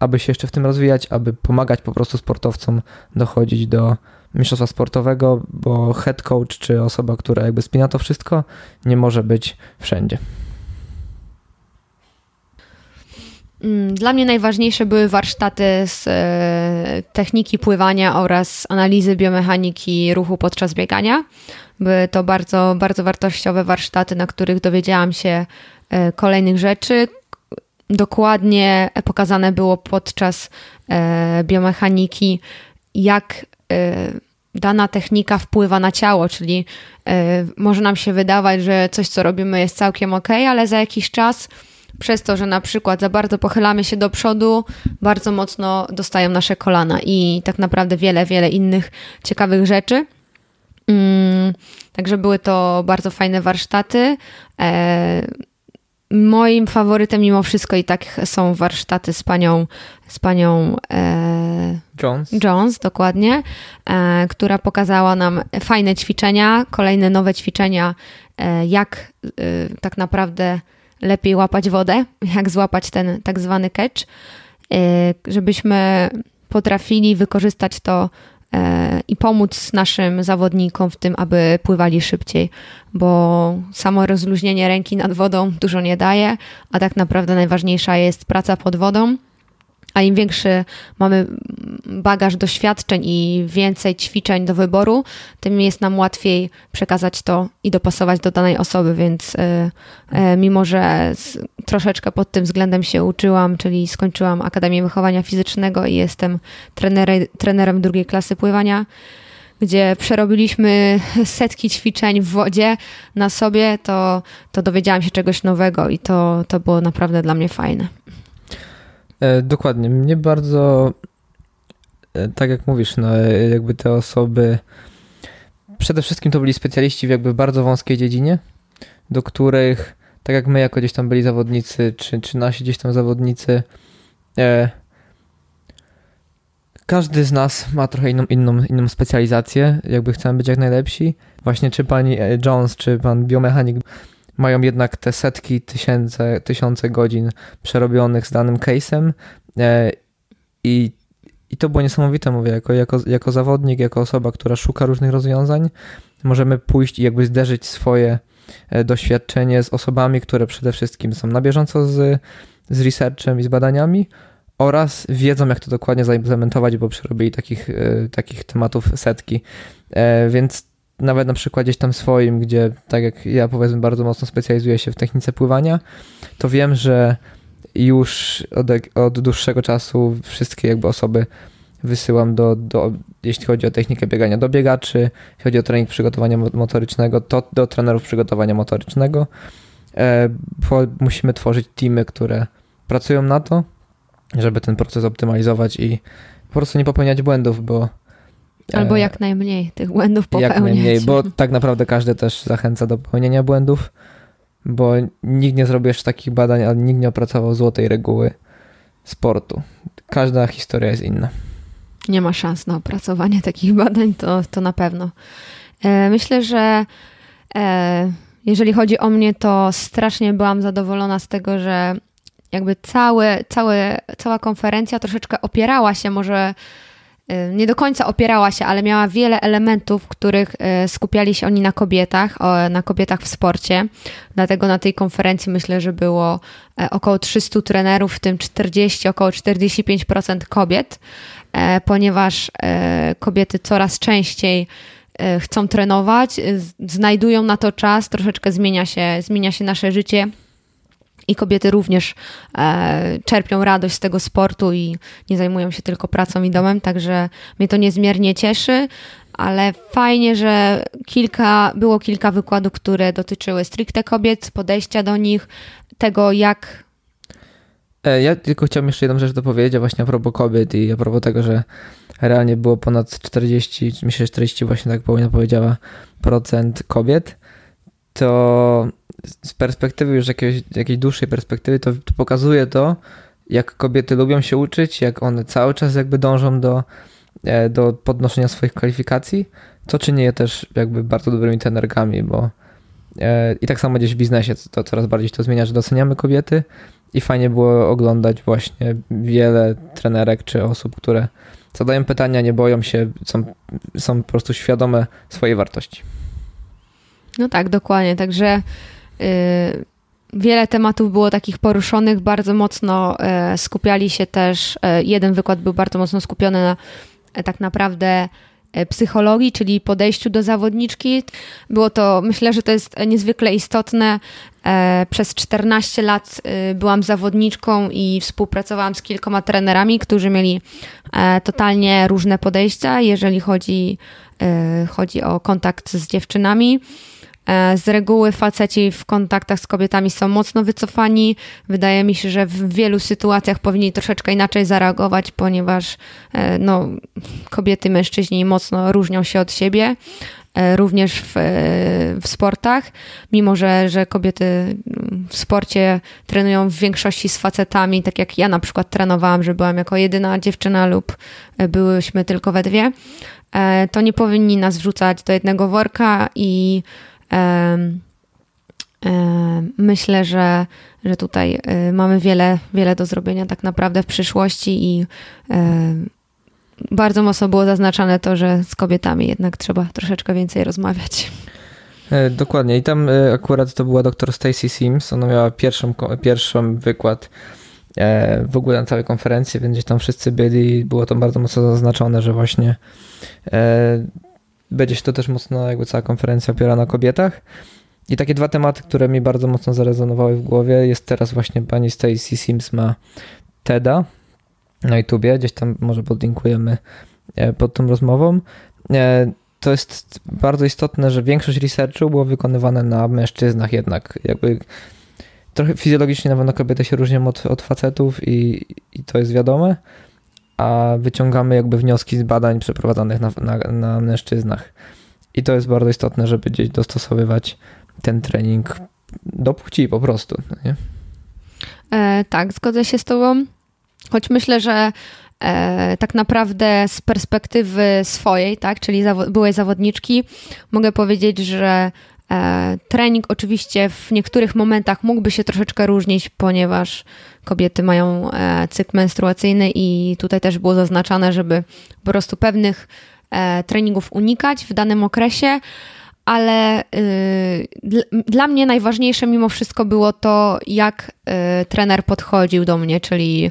aby się jeszcze w tym rozwijać, aby pomagać po prostu sportowcom dochodzić do, mistrzostwa sportowego, bo head coach czy osoba, która jakby spina to wszystko, nie może być wszędzie. Mm, dla mnie najważniejsze były warsztaty z e, techniki pływania oraz analizy biomechaniki ruchu podczas biegania. Były to bardzo, bardzo wartościowe warsztaty, na których dowiedziałam się e, kolejnych rzeczy. Dokładnie pokazane było podczas e, biomechaniki, jak dana technika wpływa na ciało, czyli może nam się wydawać, że coś, co robimy, jest całkiem ok, ale za jakiś czas, przez to, że na przykład za bardzo pochylamy się do przodu, bardzo mocno dostają nasze kolana i tak naprawdę wiele, wiele innych ciekawych rzeczy. Mm, także były to bardzo fajne warsztaty. E, moim faworytem mimo wszystko i tak są warsztaty z panią, z panią e, Jones. Jones, dokładnie, e, która pokazała nam fajne ćwiczenia, kolejne nowe ćwiczenia, e, jak e, tak naprawdę lepiej łapać wodę, jak złapać ten tak zwany catch, e, żebyśmy potrafili wykorzystać to E, i pomóc naszym zawodnikom w tym, aby pływali szybciej, bo samo rozluźnienie ręki nad wodą dużo nie daje, a tak naprawdę najważniejsza jest praca pod wodą a im większy mamy bagaż doświadczeń i więcej ćwiczeń do wyboru, tym jest nam łatwiej przekazać to i dopasować do danej osoby, więc e, e, mimo, że troszeczkę pod tym względem się uczyłam, czyli skończyłam Akademię Wychowania Fizycznego i jestem trenerem, trenerem drugiej klasy pływania, gdzie przerobiliśmy setki ćwiczeń w wodzie na sobie, to, to dowiedziałam się czegoś nowego i to, to było naprawdę dla mnie fajne. E, dokładnie. Mnie bardzo, e, tak jak mówisz, no jakby te osoby, przede wszystkim to byli specjaliści w jakby bardzo wąskiej dziedzinie, do których, tak jak my jako gdzieś tam byli zawodnicy, czy, czy nasi gdzieś tam zawodnicy, e, każdy z nas ma trochę inną, inną, inną specjalizację, jakby chcemy być jak najlepsi. Właśnie czy pani Jones, czy pan biomechanik mają jednak te setki, tysiące, tysiące godzin przerobionych z danym case'em e, i, i to było niesamowite, mówię, jako, jako, jako zawodnik, jako osoba, która szuka różnych rozwiązań, możemy pójść i jakby zderzyć swoje e, doświadczenie z osobami, które przede wszystkim są na bieżąco z, z researchem i z badaniami oraz wiedzą, jak to dokładnie zaimplementować, bo przerobili takich, e, takich tematów setki. Więc nawet na przykładzie tam swoim, gdzie tak jak ja powiedzmy bardzo mocno specjalizuję się w technice pływania, to wiem, że już od, od dłuższego czasu wszystkie jakby osoby wysyłam do, do, jeśli chodzi o technikę biegania, do biegaczy, jeśli chodzi o trening przygotowania motorycznego, to do trenerów przygotowania motorycznego. E, musimy tworzyć teamy, które pracują na to, żeby ten proces optymalizować i po prostu nie popełniać błędów, bo Albo e, jak najmniej tych błędów popełniać. Jak najmniej, bo tak naprawdę każdy też zachęca do popełnienia błędów. bo nikt nie zrobił jeszcze takich badań, ale nikt nie opracował złotej reguły sportu. Każda historia jest inna. Nie ma szans na opracowanie takich badań, to, to na pewno. E, myślę, że e, jeżeli chodzi o mnie, to strasznie byłam zadowolona z tego, że jakby całe, całe, cała konferencja troszeczkę opierała się, może nie do końca opierała się, ale miała wiele elementów, w których y, skupiali się oni na kobietach, na kobietach w sporcie. Dlatego na tej konferencji myślę, że było e, około 300 trenerów, w tym 40, około 45% kobiet, e, ponieważ e, kobiety coraz częściej chcą trenować, znajdują na to czas, troszeczkę zmienia się, zmienia się nasze życie i kobiety również e, czerpią radość z tego sportu i nie zajmują się tylko pracą i domem, także mnie to niezmiernie cieszy, ale fajnie, że kilka, było kilka wykładów, które dotyczyły stricte kobiet, podejścia do nich, tego jak. E, ja tylko chciałem jeszcze jedną rzecz dopowiedzieć, właśnie a propos kobiet i a propos tego, że realnie było ponad 40, myślę, że 40 właśnie tak Paulina powiedziała, procent kobiet, to z perspektywy już jakiegoś, jakiejś dłuższej perspektywy, to, to pokazuje to, jak kobiety lubią się uczyć, jak one cały czas jakby dążą do, e, do podnoszenia swoich kwalifikacji, co czyni je też jakby bardzo dobrymi trenerkami, bo e, i tak samo gdzieś w biznesie to coraz bardziej to zmienia, że doceniamy kobiety i fajnie było oglądać właśnie wiele trenerek czy osób, które zadają pytania, nie boją się, są, są po prostu świadome swojej wartości. No tak, dokładnie. Także wiele tematów było takich poruszonych, bardzo mocno e, skupiali się też, e, jeden wykład był bardzo mocno skupiony na e, tak naprawdę psychologii, czyli podejściu do zawodniczki. Było to, myślę, że to jest niezwykle istotne. Przez 14 lat byłam zawodniczką i współpracowałam z kilkoma trenerami, którzy mieli totalnie różne podejścia, jeżeli chodzi, chodzi o kontakt z dziewczynami. E, z reguły faceci w kontaktach z kobietami są mocno wycofani. Wydaje mi się, że w wielu sytuacjach powinni troszeczkę inaczej zareagować, ponieważ e, no, kobiety, mężczyźni mocno różnią się od siebie. E, również w, w sportach, mimo że, że kobiety w sporcie trenują w większości z facetami, tak jak ja na przykład trenowałam, że byłam jako jedyna dziewczyna lub byłyśmy tylko we dwie, to nie powinni nas wrzucać do jednego worka i Myślę, że, że tutaj y, mamy wiele, wiele do zrobienia tak naprawdę w przyszłości i bardzo mocno było zaznaczane to, że z kobietami jednak trzeba troszeczkę więcej rozmawiać. E, dokładnie. I tam e, akurat to była dr Stacy Sims. Ona miała pierwszą, pierwszą wykład e, w ogóle na całej konferencji, więc tam wszyscy byli. Było to bardzo mocno zaznaczone, że właśnie będzie się to też mocno, jakby cała konferencja opiera na kobietach. I takie dwa tematy, które mi bardzo mocno zarezonowały w głowie, jest teraz właśnie pani Stacy Sims ma TEDa na YouTubie, gdzieś tam może podlinkujemy e, pod tą rozmową. E, to jest bardzo istotne, że większość researchu było wykonywane na mężczyznach jednak, jakby trochę fizjologicznie na pewno kobiety się różnią od, od facetów i, i to jest wiadome, a wyciągamy jakby wnioski z badań przeprowadzanych na, na, na mężczyznach. I to jest bardzo istotne, żeby gdzieś dostosowywać ten trening do płci po prostu. No nie? E, tak, zgodzę się z Tobą. Choć myślę, że e, tak naprawdę z perspektywy swojej, tak, czyli zawo byłej zawodniczki, mogę powiedzieć, że e, trening oczywiście w niektórych momentach mógłby się troszeczkę różnić, ponieważ kobiety mają e, cykl menstruacyjny i tutaj też było zaznaczane, żeby po prostu pewnych e, treningów unikać w danym okresie, ale y, dla mnie najważniejsze mimo wszystko było to, jak y, trener podchodził do mnie, czyli y,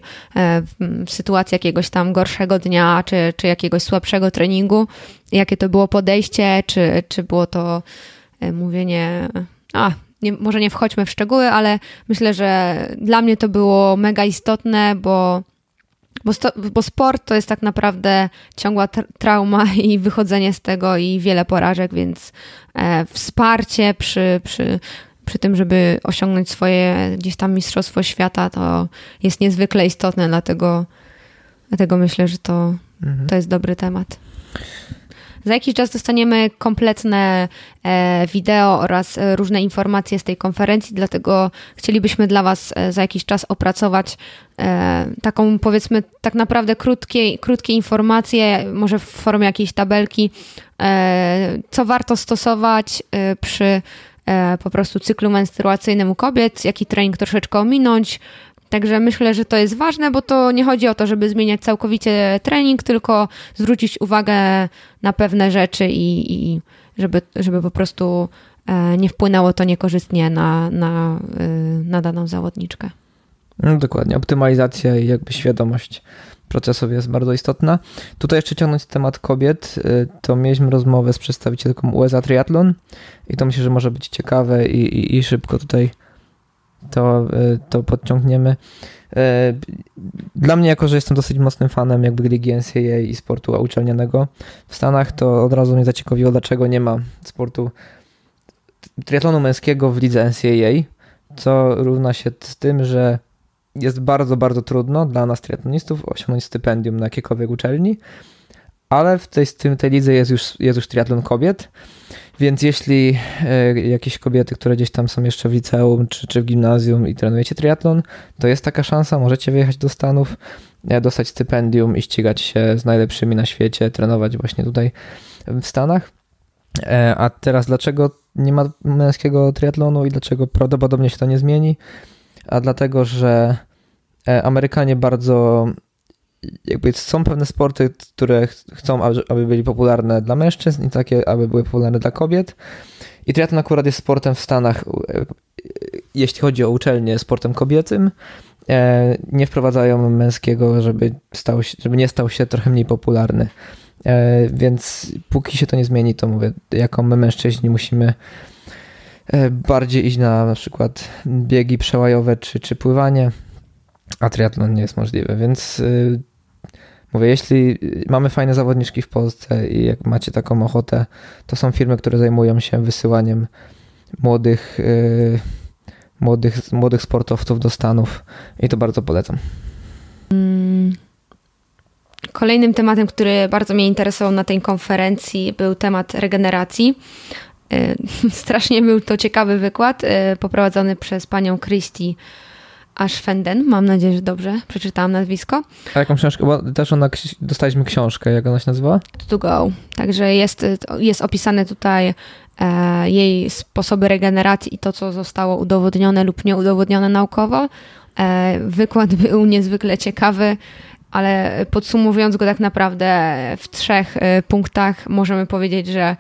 w sytuacji jakiegoś tam gorszego dnia, czy, czy jakiegoś słabszego treningu, jakie to było podejście, czy, czy było to mówienie, a nie, może nie wchodźmy w szczegóły, ale myślę, że dla mnie to było mega istotne, bo, bo, sto, bo sport to jest tak naprawdę ciągła trauma i wychodzenie z tego i wiele porażek, więc e, wsparcie przy, przy, przy tym, żeby osiągnąć swoje gdzieś tam mistrzostwo świata, to jest niezwykle istotne, dlatego, dlatego myślę, że to, mhm. to jest dobry temat. Za jakiś czas dostaniemy kompletne e, wideo oraz e, różne informacje z tej konferencji, dlatego chcielibyśmy dla Was e, za jakiś czas opracować taką powiedzmy tak naprawdę krótkie, krótkie informacje, może w formie jakiejś tabelki, co warto stosować przy po prostu cyklu menstruacyjnym u kobiet, jaki trening troszeczkę ominąć, Także myślę, że to jest ważne, bo to nie chodzi o to, żeby zmieniać całkowicie trening, tylko zwrócić uwagę na pewne rzeczy i, i żeby, żeby po prostu e, nie wpłynęło to niekorzystnie na, na, e, na daną zawodniczkę. No, dokładnie. Optymalizacja i jakby świadomość procesów jest bardzo istotna. Tutaj jeszcze ciągnąć temat kobiet, e, to mieliśmy rozmowę z przedstawicielką USA Triathlon i to myślę, że może być ciekawe i, i, i szybko tutaj to, y, to podciągniemy. Y, dla mnie, jako że jestem dosyć mocnym fanem jakby ligi NCAA i sportu uczelnianego w Stanach, to od razu mnie zaciekawiło, dlaczego nie ma sportu triatlonu męskiego w lidze NCAA, co równa się z tym, że jest bardzo, bardzo trudno dla nas triatlonistów osiągnąć stypendium na jakiejkolwiek uczelni, ale w tej, tej lidze jest już, jest już triatlon kobiet więc jeśli e, jakieś kobiety, które gdzieś tam są jeszcze w liceum czy, czy w gimnazjum i trenujecie triatlon, to jest taka szansa, możecie wyjechać do Stanów, e, dostać stypendium i ścigać się z najlepszymi na świecie, trenować właśnie tutaj w Stanach. E, a teraz dlaczego nie ma męskiego triatlonu i dlaczego prawdopodobnie się to nie zmieni? A dlatego, że Amerykanie bardzo jakby są pewne sporty, które chcą, aby byli popularne dla mężczyzn i takie, aby były popularne dla kobiet. I triatlon akurat jest sportem w Stanach, e, jeśli chodzi o uczelnie, sportem kobiecym. E, nie wprowadzają męskiego, żeby, stał się, żeby nie stał się trochę mniej popularny. E, więc póki się to nie zmieni, to mówię, jako my mężczyźni musimy bardziej iść na na przykład biegi przełajowe czy, czy pływanie, a triatlon nie jest możliwy, więc Mówię, jeśli mamy fajne zawodniczki w Polsce i jak macie taką ochotę, to są firmy, które zajmują się wysyłaniem młodych, yy, młodych, młodych sportowców do Stanów i to bardzo polecam. Mm. Kolejnym tematem, który bardzo mnie interesował na tej konferencji, był temat regeneracji. Y, strasznie był to ciekawy wykład, y, poprowadzony przez panią Christie Ashfenden, mam nadzieję, że dobrze przeczytałam nazwisko. A jaką książkę? Bo też ona, dostaliśmy książkę, jak ona się nazywa? To go. Także jest, jest opisane tutaj e, jej sposoby regeneracji i to, co zostało udowodnione lub nieudowodnione naukowo. E, wykład był niezwykle ciekawy, ale podsumowując go tak naprawdę w trzech e, punktach, możemy powiedzieć, że e,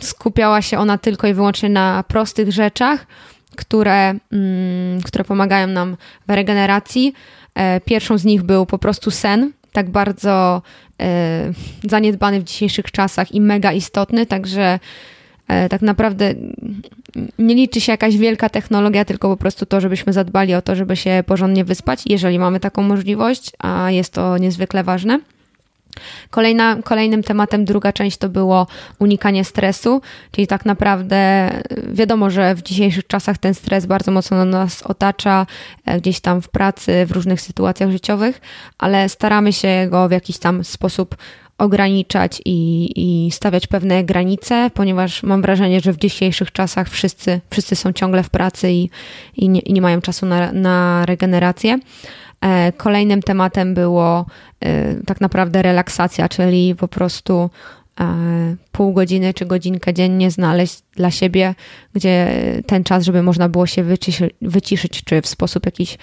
skupiała się ona tylko i wyłącznie na prostych rzeczach, które, mm, które pomagają nam w regeneracji. E, pierwszą z nich był po prostu sen, tak bardzo e, zaniedbany w dzisiejszych czasach i mega istotny, także e, tak naprawdę nie liczy się jakaś wielka technologia, tylko po prostu to, żebyśmy zadbali o to, żeby się porządnie wyspać, jeżeli mamy taką możliwość, a jest to niezwykle ważne. Kolejna, kolejnym tematem, druga część to było unikanie stresu, czyli tak naprawdę y, wiadomo, że w dzisiejszych czasach ten stres bardzo mocno nas otacza, e, gdzieś tam w pracy, w różnych sytuacjach życiowych, ale staramy się go w jakiś tam sposób ograniczać i, i stawiać pewne granice, ponieważ mam wrażenie, że w dzisiejszych czasach wszyscy, wszyscy są ciągle w pracy i, i, nie, i nie mają czasu na, na regenerację. E, kolejnym tematem było e, tak naprawdę relaksacja, czyli po prostu e, pół godziny czy godzinkę dziennie znaleźć dla siebie, gdzie ten czas, żeby można było się wyciszyć, wyciszyć czy w sposób jakiś,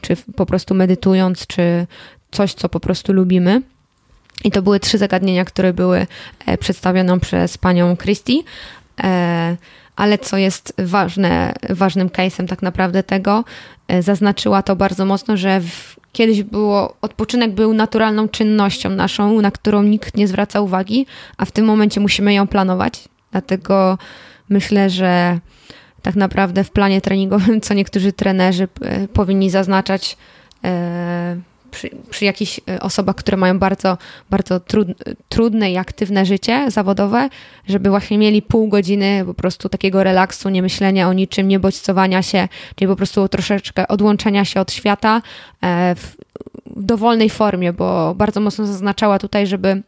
czy po prostu medytując, czy coś, co po prostu lubimy. I to były trzy zagadnienia, które były przedstawione przez panią Christie ale co jest ważne, ważnym case'em tak naprawdę tego, e, zaznaczyła to bardzo mocno, że w, kiedyś było, odpoczynek był naturalną czynnością naszą, na którą nikt nie zwraca uwagi, a w tym momencie musimy ją planować. Dlatego myślę, że tak naprawdę w planie treningowym, co niektórzy trenerzy e, powinni zaznaczać, e, przy, przy jakichś e, osobach, które mają bardzo, bardzo trud, trudne i aktywne życie zawodowe, żeby właśnie mieli pół godziny po prostu takiego relaksu, nie myślenia o niczym, nie bodźcowania się, czyli po prostu troszeczkę odłączenia się od świata e, w dowolnej formie, bo bardzo mocno zaznaczała tutaj, żeby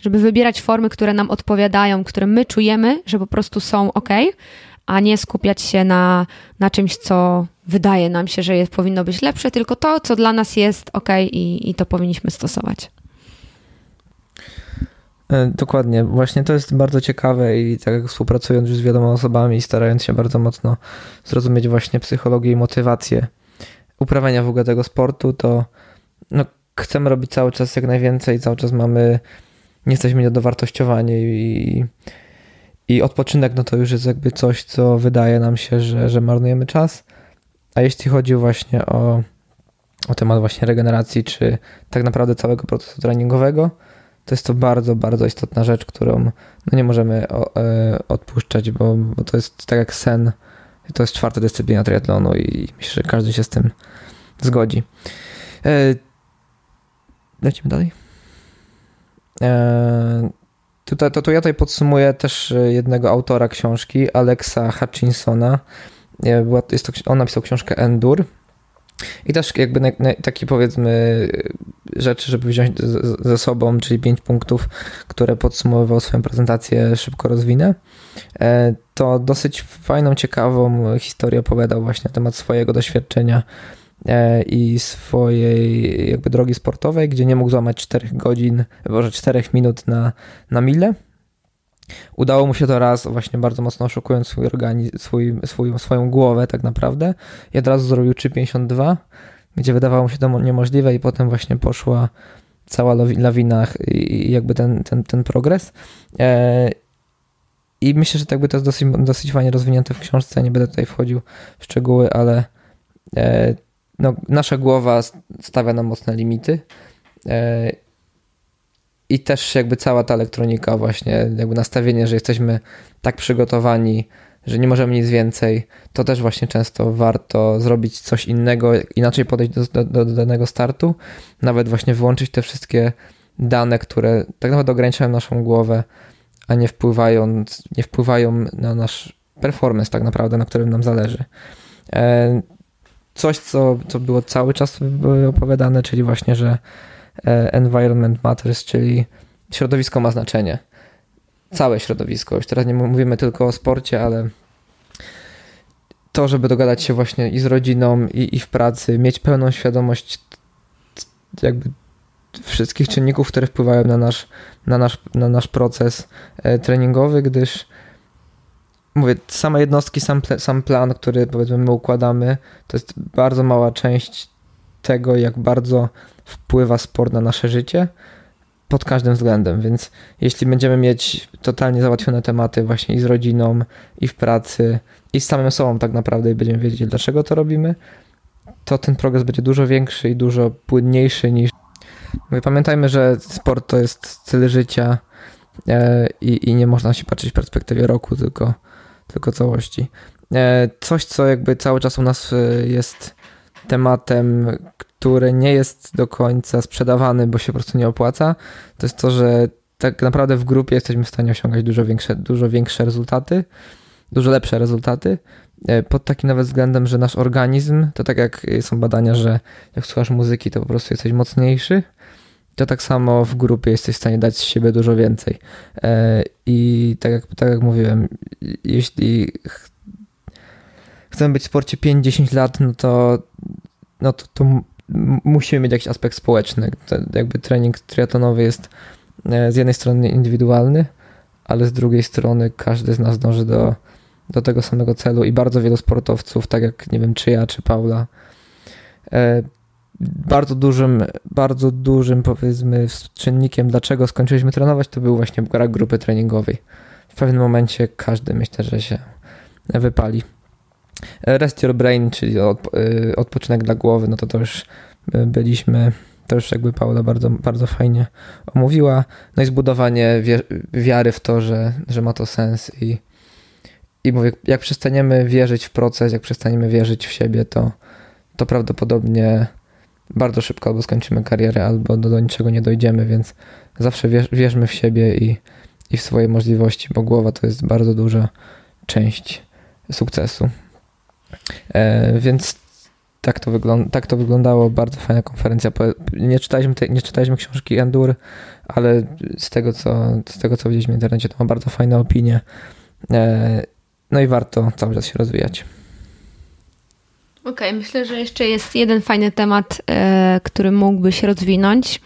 żeby wybierać formy, które nam odpowiadają, które my czujemy, że po prostu są ok, a nie skupiać się na, na czymś, co wydaje nam się, że jest, powinno być lepsze, tylko to, co dla nas jest ok i, i to powinniśmy stosować. E, dokładnie, właśnie to jest bardzo ciekawe i tak jak współpracując już z wieloma osobami starając się bardzo mocno zrozumieć właśnie psychologię i motywację uprawiania w ogóle tego sportu, to no, chcemy robić cały czas jak najwięcej, cały czas mamy, nie jesteśmy niedowartościowani i, i odpoczynek no to już jest jakby coś, co wydaje nam się, że, że marnujemy czas, a jeśli chodzi właśnie o, o temat właśnie regeneracji, czy tak naprawdę całego procesu treningowego, to jest to bardzo, bardzo istotna rzecz, którą no nie możemy o, e, odpuszczać, bo, bo to jest tak jak sen. To jest czwarta dyscyplina triatlonu i myślę, że każdy się z tym zgodzi. E, lecimy dalej. E, tutaj, to, to ja tutaj podsumuję też jednego autora książki, Alexa Hutchinsona. Była, jest to, on napisał książkę Endur. I też jakby na, na, takie powiedzmy rzeczy, żeby wziąć ze sobą, czyli pięć punktów, które podsumowywał swoją prezentację, szybko rozwinę. E, to dosyć fajną, ciekawą historię opowiadał właśnie na temat swojego doświadczenia e, i swojej jakby drogi sportowej, gdzie nie mógł złamać 4 godzin, może 4 minut na, na milę. Udało mu się to raz, właśnie bardzo mocno oszukując swój organizm, swój, swój, swoją głowę tak naprawdę. I od razu zrobił 3,52, gdzie wydawało mu się to niemożliwe i potem właśnie poszła cała lawina i jakby ten, ten, ten progres. E, I myślę, że tak by to jest dosyć, dosyć fajnie rozwinięte w książce. Nie będę tutaj wchodził w szczegóły, ale e, no, nasza głowa stawia nam mocne limity e, i też jakby cała ta elektronika właśnie, jakby nastawienie, że jesteśmy tak przygotowani, że nie możemy nic więcej, to też właśnie często warto zrobić coś innego, inaczej podejść do, do, do danego startu, nawet właśnie wyłączyć te wszystkie dane, które tak naprawdę ograniczają naszą głowę, a nie wpływają, nie wpływają na nasz performance tak naprawdę, na którym nam zależy. E, coś, co, co było cały czas opowiadane, czyli właśnie, że environment matters, czyli środowisko ma znaczenie. Całe środowisko. Już teraz nie mówimy tylko o sporcie, ale to, żeby dogadać się właśnie i z rodziną, i, i w pracy, mieć pełną świadomość jakby wszystkich czynników, które wpływają na nasz, na nasz, na nasz proces e, treningowy, gdyż mówię, same jednostki, sam, sam plan, który powiedzmy my układamy, to jest bardzo mała część tego, jak bardzo wpływa sport na nasze życie pod każdym względem, więc jeśli będziemy mieć totalnie załatwione tematy właśnie i z rodziną, i w pracy, i z samym sobą tak naprawdę i będziemy wiedzieć, dlaczego to robimy, to ten progres będzie dużo większy i dużo płynniejszy niż... Mówię, pamiętajmy, że sport to jest styl życia e, i, i nie można się patrzeć w perspektywie roku, tylko, tylko całości. E, coś, co jakby cały czas u nas e, jest tematem, który nie jest do końca sprzedawany, bo się po prostu nie opłaca, to jest to, że tak naprawdę w grupie jesteśmy w stanie osiągać dużo większe, dużo większe rezultaty, dużo lepsze rezultaty. E, pod takim nawet względem, że nasz organizm, to tak jak są badania, że jak słuchasz muzyki, to po prostu jesteś mocniejszy, to tak samo w grupie jesteś w stanie dać z siebie dużo więcej. E, I tak jak, tak jak mówiłem, jeśli chcemy być w sporcie 5-10 lat, no to, no to, to musimy mieć jakiś aspekt społeczny. jakby trening triatlonowy jest e, z jednej strony indywidualny, ale z drugiej strony każdy z nas dąży do, do tego samego celu i bardzo wielu sportowców, tak jak nie wiem, czy ja, czy Paula, e, bardzo dużym, bardzo dużym powiedzmy czynnikiem, dlaczego skończyliśmy trenować, to był właśnie brak grupy treningowej. W pewnym momencie każdy myślę, że się wypali. Rest Your Brain, czyli y, odpoczynek dla głowy, no to to już y, byliśmy, to już jakby Paula bardzo, bardzo fajnie omówiła. No i zbudowanie wiary w to, że, że ma to sens i, i mówię, jak przestaniemy wierzyć w proces, jak przestaniemy wierzyć w siebie, to, to prawdopodobnie bardzo szybko albo skończymy karierę, albo do, do niczego nie dojdziemy, więc zawsze wierz, wierzmy w siebie i, i w swoje możliwości, bo głowa to jest bardzo duża część sukcesu. E, więc tak to, wygląda, tak to wyglądało, bardzo fajna konferencja. Nie czytaliśmy, te, nie czytaliśmy książki Endur, ale z tego, co, z tego, co widzieliśmy w internecie, to ma bardzo fajne opinie. E, no i warto cały czas się rozwijać. Okej, okay, myślę, że jeszcze jest jeden fajny temat, e, który mógłby się rozwinąć,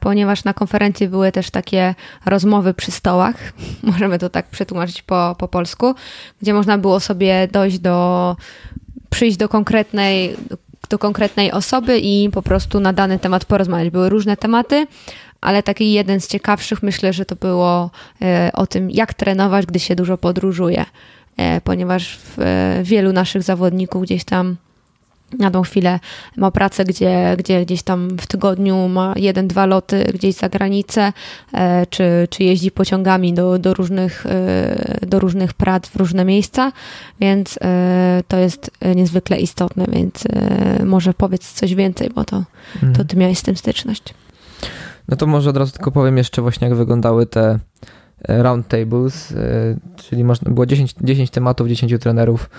ponieważ na konferencji były też takie rozmowy przy stołach, możemy to tak przetłumaczyć po, po polsku, gdzie można było sobie dojść do, przyjść do konkretnej, do konkretnej osoby i po prostu na dany temat porozmawiać. Były różne tematy, ale taki jeden z ciekawszych myślę, że to było e, o tym, jak trenować, gdy się dużo podróżuje. E, ponieważ e, wielu naszych zawodników gdzieś tam na tą chwilę ma pracę, gdzie, gdzie gdzieś tam w tygodniu ma jeden, dwa loty gdzieś za granicę, e, czy, czy jeździ pociągami do, do, różnych, do różnych prac w różne miejsca, więc to jest niezwykle istotne, więc może powiedz coś więcej, bo to, to mhm. ty miałeś z tym styczność. No to może od razu tylko powiem jeszcze właśnie, jak wyglądały te roundtables, e, czyli można, było 10, 10 tematów, 10 trenerów,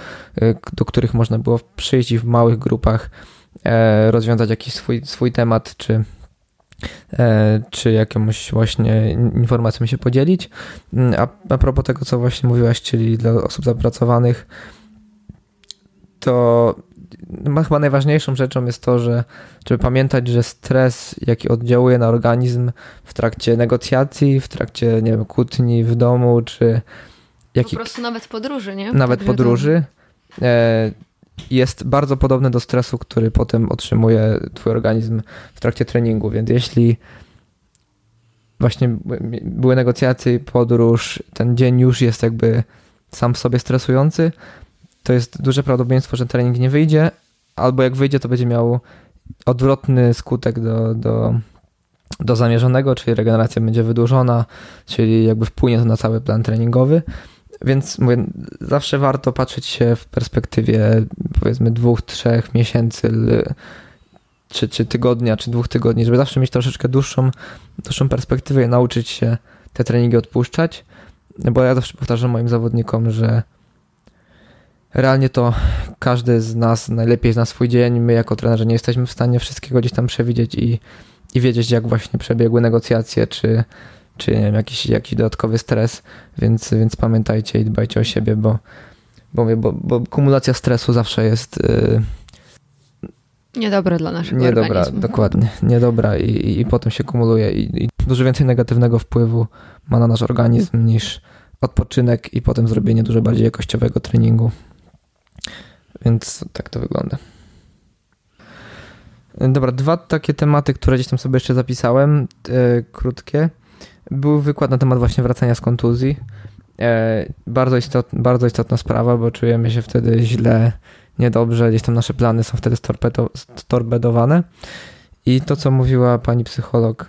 e, do których można było przyjść i w małych grupach e, rozwiązać jakiś swój, swój temat, czy, czy jakąś właśnie informacją się podzielić. Mm, a, a propos tego, co właśnie mówiłaś, czyli dla osób zapracowanych, to chyba najważniejszą rzeczą jest to, że żeby pamiętać, że stres, jaki oddziałuje na organizm w trakcie negocjacji, w trakcie, nie wiem, kłótni w domu, czy jaki... Po prostu nawet podróży, nie? Nawet Także podróży. To... E, jest bardzo podobny do stresu, który potem otrzymuje twój organizm w trakcie treningu, więc jeśli właśnie były negocjacje, podróż, ten dzień już jest jakby sam w sobie stresujący, to jest duże prawdopodobieństwo, że trening nie wyjdzie, albo jak wyjdzie, to będzie miał odwrotny skutek do, do, do zamierzonego, czyli regeneracja będzie wydłużona, czyli jakby wpłynie to na cały plan treningowy. Więc mówię, zawsze warto patrzeć się w perspektywie powiedzmy dwóch, trzech miesięcy, czy, czy tygodnia, czy dwóch tygodni, żeby zawsze mieć troszeczkę dłuższą, dłuższą perspektywę i nauczyć się te treningi odpuszczać. Bo ja zawsze powtarzam moim zawodnikom, że realnie to każdy z nas najlepiej zna swój dzień. My jako trenerzy nie jesteśmy w stanie wszystkiego gdzieś tam przewidzieć i, i wiedzieć, jak właśnie przebiegły negocjacje, czy, czy nie wiem, jakiś, jakiś dodatkowy stres, więc, więc pamiętajcie i dbajcie o siebie, bo, bo, bo, bo kumulacja stresu zawsze jest... Yy, Niedobra dla naszego niedobra, organizmu. Dokładnie, niedobra i, i, i potem się kumuluje i, i dużo więcej negatywnego wpływu ma na nasz organizm niż odpoczynek i potem zrobienie dużo bardziej jakościowego treningu. Więc tak to wygląda. Dobra, dwa takie tematy, które gdzieś tam sobie jeszcze zapisałem, e, krótkie. Był wykład na temat właśnie wracania z kontuzji. E, bardzo, istot, bardzo istotna sprawa, bo czujemy się wtedy źle, niedobrze, gdzieś tam nasze plany są wtedy storpedowane. I to, co mówiła pani psycholog,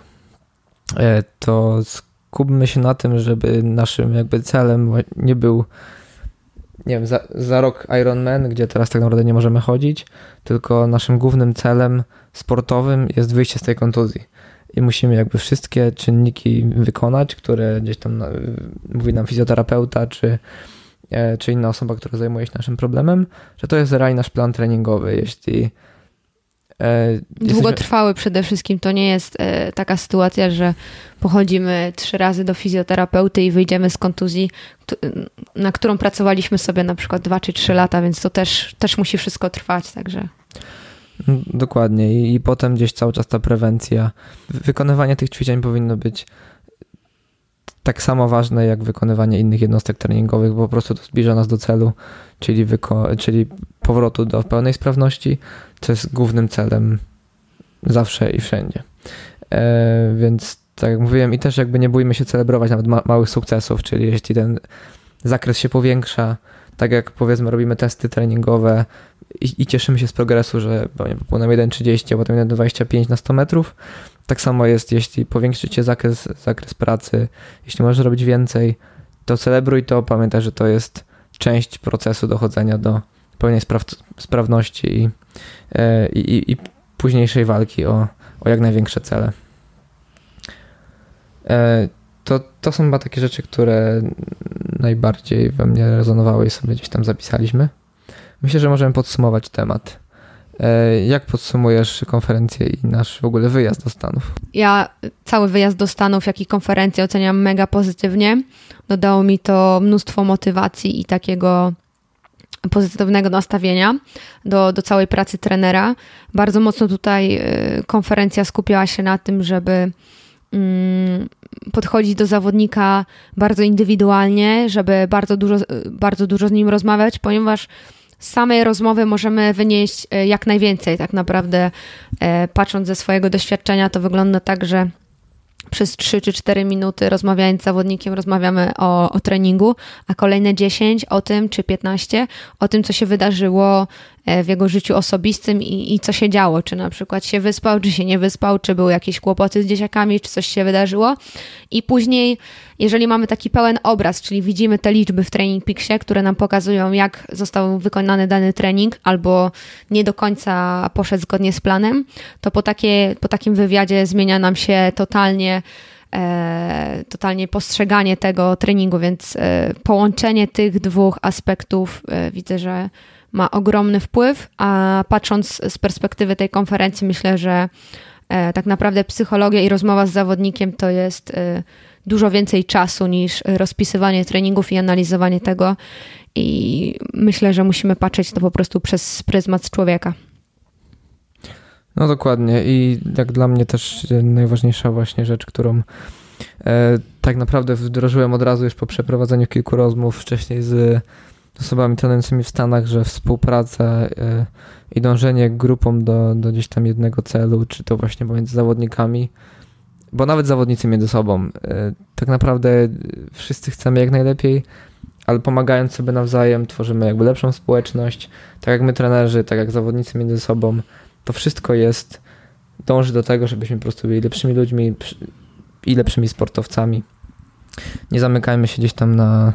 e, to skupmy się na tym, żeby naszym jakby celem nie był nie wiem, za, za rok Ironman, gdzie teraz tak naprawdę nie możemy chodzić, tylko naszym głównym celem sportowym jest wyjście z tej kontuzji. I musimy jakby wszystkie czynniki wykonać, które gdzieś tam mówi nam fizjoterapeuta, czy, e, czy inna osoba, która zajmuje się naszym problemem, że to jest realnie nasz plan treningowy. Jeśli E, Długotrwały przede wszystkim. To nie jest e, taka sytuacja, że pochodzimy trzy razy do fizjoterapeuty i wyjdziemy z kontuzji, na którą pracowaliśmy sobie na przykład dwa czy trzy lata, więc to też, też musi wszystko trwać, także. Mm, dokładnie I, i potem gdzieś cały czas ta prewencja. Wykonywanie tych ćwiczeń powinno być tak samo ważne jak wykonywanie innych jednostek treningowych, bo po prostu to zbliża nas do celu, czyli, czyli powrotu do pełnej sprawności, co jest głównym celem zawsze i wszędzie. E, więc tak jak mówiłem, i też jakby nie bójmy się celebrować nawet ma małych sukcesów, czyli jeśli ten zakres się powiększa, tak jak powiedzmy robimy testy treningowe i, i cieszymy się z progresu, że popłynąłem 1,30, a potem 1,25 na 100 metrów, tak samo jest, jeśli powiększycie zakres, zakres pracy, jeśli możesz robić więcej, to celebruj to, pamiętaj, że to jest część procesu dochodzenia do pełnej spraw sprawności e, i, i, i, późniejszej walki o, o jak największe cele. E, to, to są chyba takie rzeczy, które najbardziej we mnie rezonowały i sobie gdzieś tam zapisaliśmy. Myślę, że możemy podsumować temat. E, jak podsumujesz konferencję i nasz w ogóle wyjazd do Stanów? Ja cały wyjazd do Stanów, jak i konferencję oceniam mega pozytywnie. Dodało mi to mnóstwo motywacji i takiego pozytywnego nastawienia do, do całej pracy trenera. Bardzo mocno tutaj y, konferencja skupiała się na tym, żeby mm, podchodzić do zawodnika bardzo indywidualnie, żeby bardzo dużo, bardzo dużo z nim rozmawiać, ponieważ z samej rozmowy możemy wynieść y, jak najwięcej. Tak naprawdę, y, patrząc ze swojego doświadczenia, to wygląda tak, że przez 3 czy 4 minuty rozmawiając z zawodnikiem, rozmawiamy o, o treningu, a kolejne 10 o tym, czy 15 o tym, co się wydarzyło w jego życiu osobistym i, i co się działo, czy na przykład się wyspał, czy się nie wyspał, czy były jakieś kłopoty z dzieciakami, czy coś się wydarzyło. I później, jeżeli mamy taki pełen obraz, czyli widzimy te liczby w Training Peaksie, które nam pokazują, jak został wykonany dany trening, albo nie do końca poszedł zgodnie z planem, to po, takie, po takim wywiadzie zmienia nam się totalnie e, totalnie postrzeganie tego treningu, więc e, połączenie tych dwóch aspektów e, widzę, że ma ogromny wpływ, a patrząc z perspektywy tej konferencji, myślę, że e, tak naprawdę psychologia i rozmowa z zawodnikiem to jest e, dużo więcej czasu niż rozpisywanie treningów i analizowanie tego. I myślę, że musimy patrzeć to po prostu przez pryzmat człowieka. No dokładnie i jak dla mnie też najważniejsza właśnie rzecz, którą e, tak naprawdę wdrożyłem od razu już po przeprowadzeniu kilku rozmów wcześniej z osobami trenującymi w Stanach, że współpraca e, i dążenie grupą do, do gdzieś tam jednego celu, czy to właśnie pomiędzy zawodnikami, bo nawet zawodnicy między sobą, e, tak naprawdę wszyscy chcemy jak najlepiej, ale pomagając sobie nawzajem tworzymy jakby lepszą społeczność, tak jak my trenerzy, tak jak zawodnicy między sobą, to wszystko jest, dąży do tego, żebyśmy po prostu byli lepszymi ludźmi i lepszymi sportowcami. Nie zamykajmy się gdzieś tam na,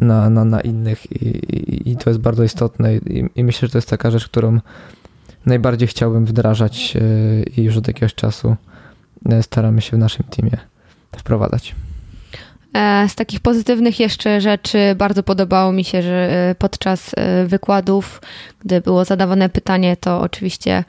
na, na, na innych i, i, i to jest bardzo istotne I, i myślę, że to jest taka rzecz, którą najbardziej chciałbym wdrażać e, i już od jakiegoś czasu e, staramy się w naszym teamie wprowadzać. E, z takich pozytywnych jeszcze rzeczy bardzo podobało mi się, że podczas wykładów, gdy było zadawane pytanie, to oczywiście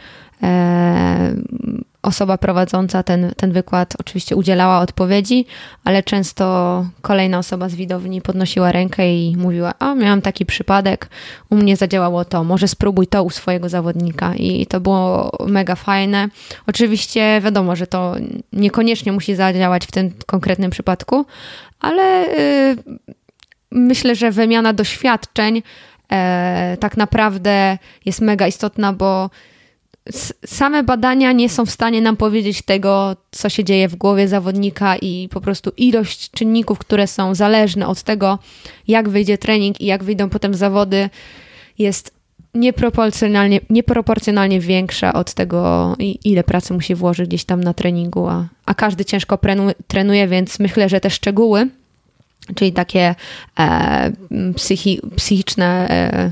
osoba prowadząca ten, ten wykład oczywiście udzielała odpowiedzi, ale często kolejna osoba z widowni podnosiła rękę i mówiła: A, miałam taki przypadek, u mnie zadziałało to, może spróbuj to u swojego zawodnika. I to było mega fajne. Oczywiście wiadomo, że to niekoniecznie musi zadziałać w tym konkretnym przypadku, ale yy, myślę, że wymiana doświadczeń e, tak naprawdę jest mega istotna, bo same badania nie są w stanie nam powiedzieć tego, co się dzieje w głowie zawodnika i po prostu ilość czynników, które są zależne od tego, jak wyjdzie trening i jak wyjdą potem zawody, jest nieproporcjonalnie, nieproporcjonalnie większa od tego, ile pracy musi włożyć gdzieś tam na treningu, a, a każdy ciężko trenuje, więc myślę, że te szczegóły, czyli takie e, psychi, psychiczne e,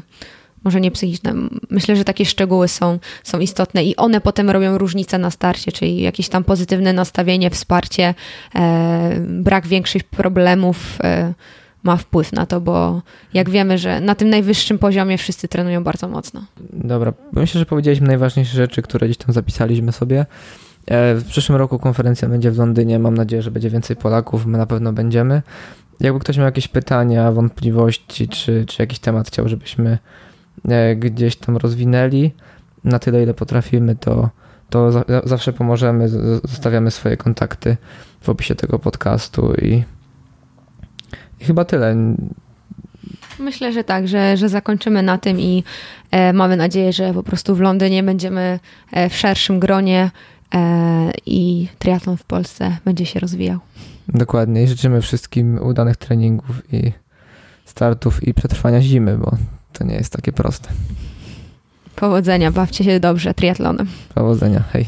może nie psychiczne. Myślę, że takie szczegóły są, są istotne i one potem robią różnicę na starcie, czyli jakieś tam pozytywne nastawienie, wsparcie, e, brak większych problemów. E, ma wpływ na to, bo jak wiemy, że na tym najwyższym poziomie wszyscy trenują bardzo mocno. Dobra, myślę, że powiedzieliśmy najważniejsze rzeczy, które gdzieś tam zapisaliśmy sobie. E, w przyszłym roku konferencja będzie w Londynie. Mam nadzieję, że będzie więcej Polaków. My na pewno będziemy. Jakby ktoś miał jakieś pytania, wątpliwości, czy, czy jakiś temat chciał, żebyśmy gdzieś tam rozwinęli na tyle, ile potrafimy, to, to zawsze pomożemy. Zostawiamy swoje kontakty w opisie tego podcastu i, i chyba tyle. Myślę, że tak, że, że zakończymy na tym i e, mamy nadzieję, że po prostu w Londynie będziemy e, w szerszym gronie e, i triatlon w Polsce będzie się rozwijał. Dokładnie i życzymy wszystkim udanych treningów i startów i przetrwania zimy, bo to nie jest takie proste. Powodzenia, bawcie się dobrze triatlonem. Powodzenia, hej.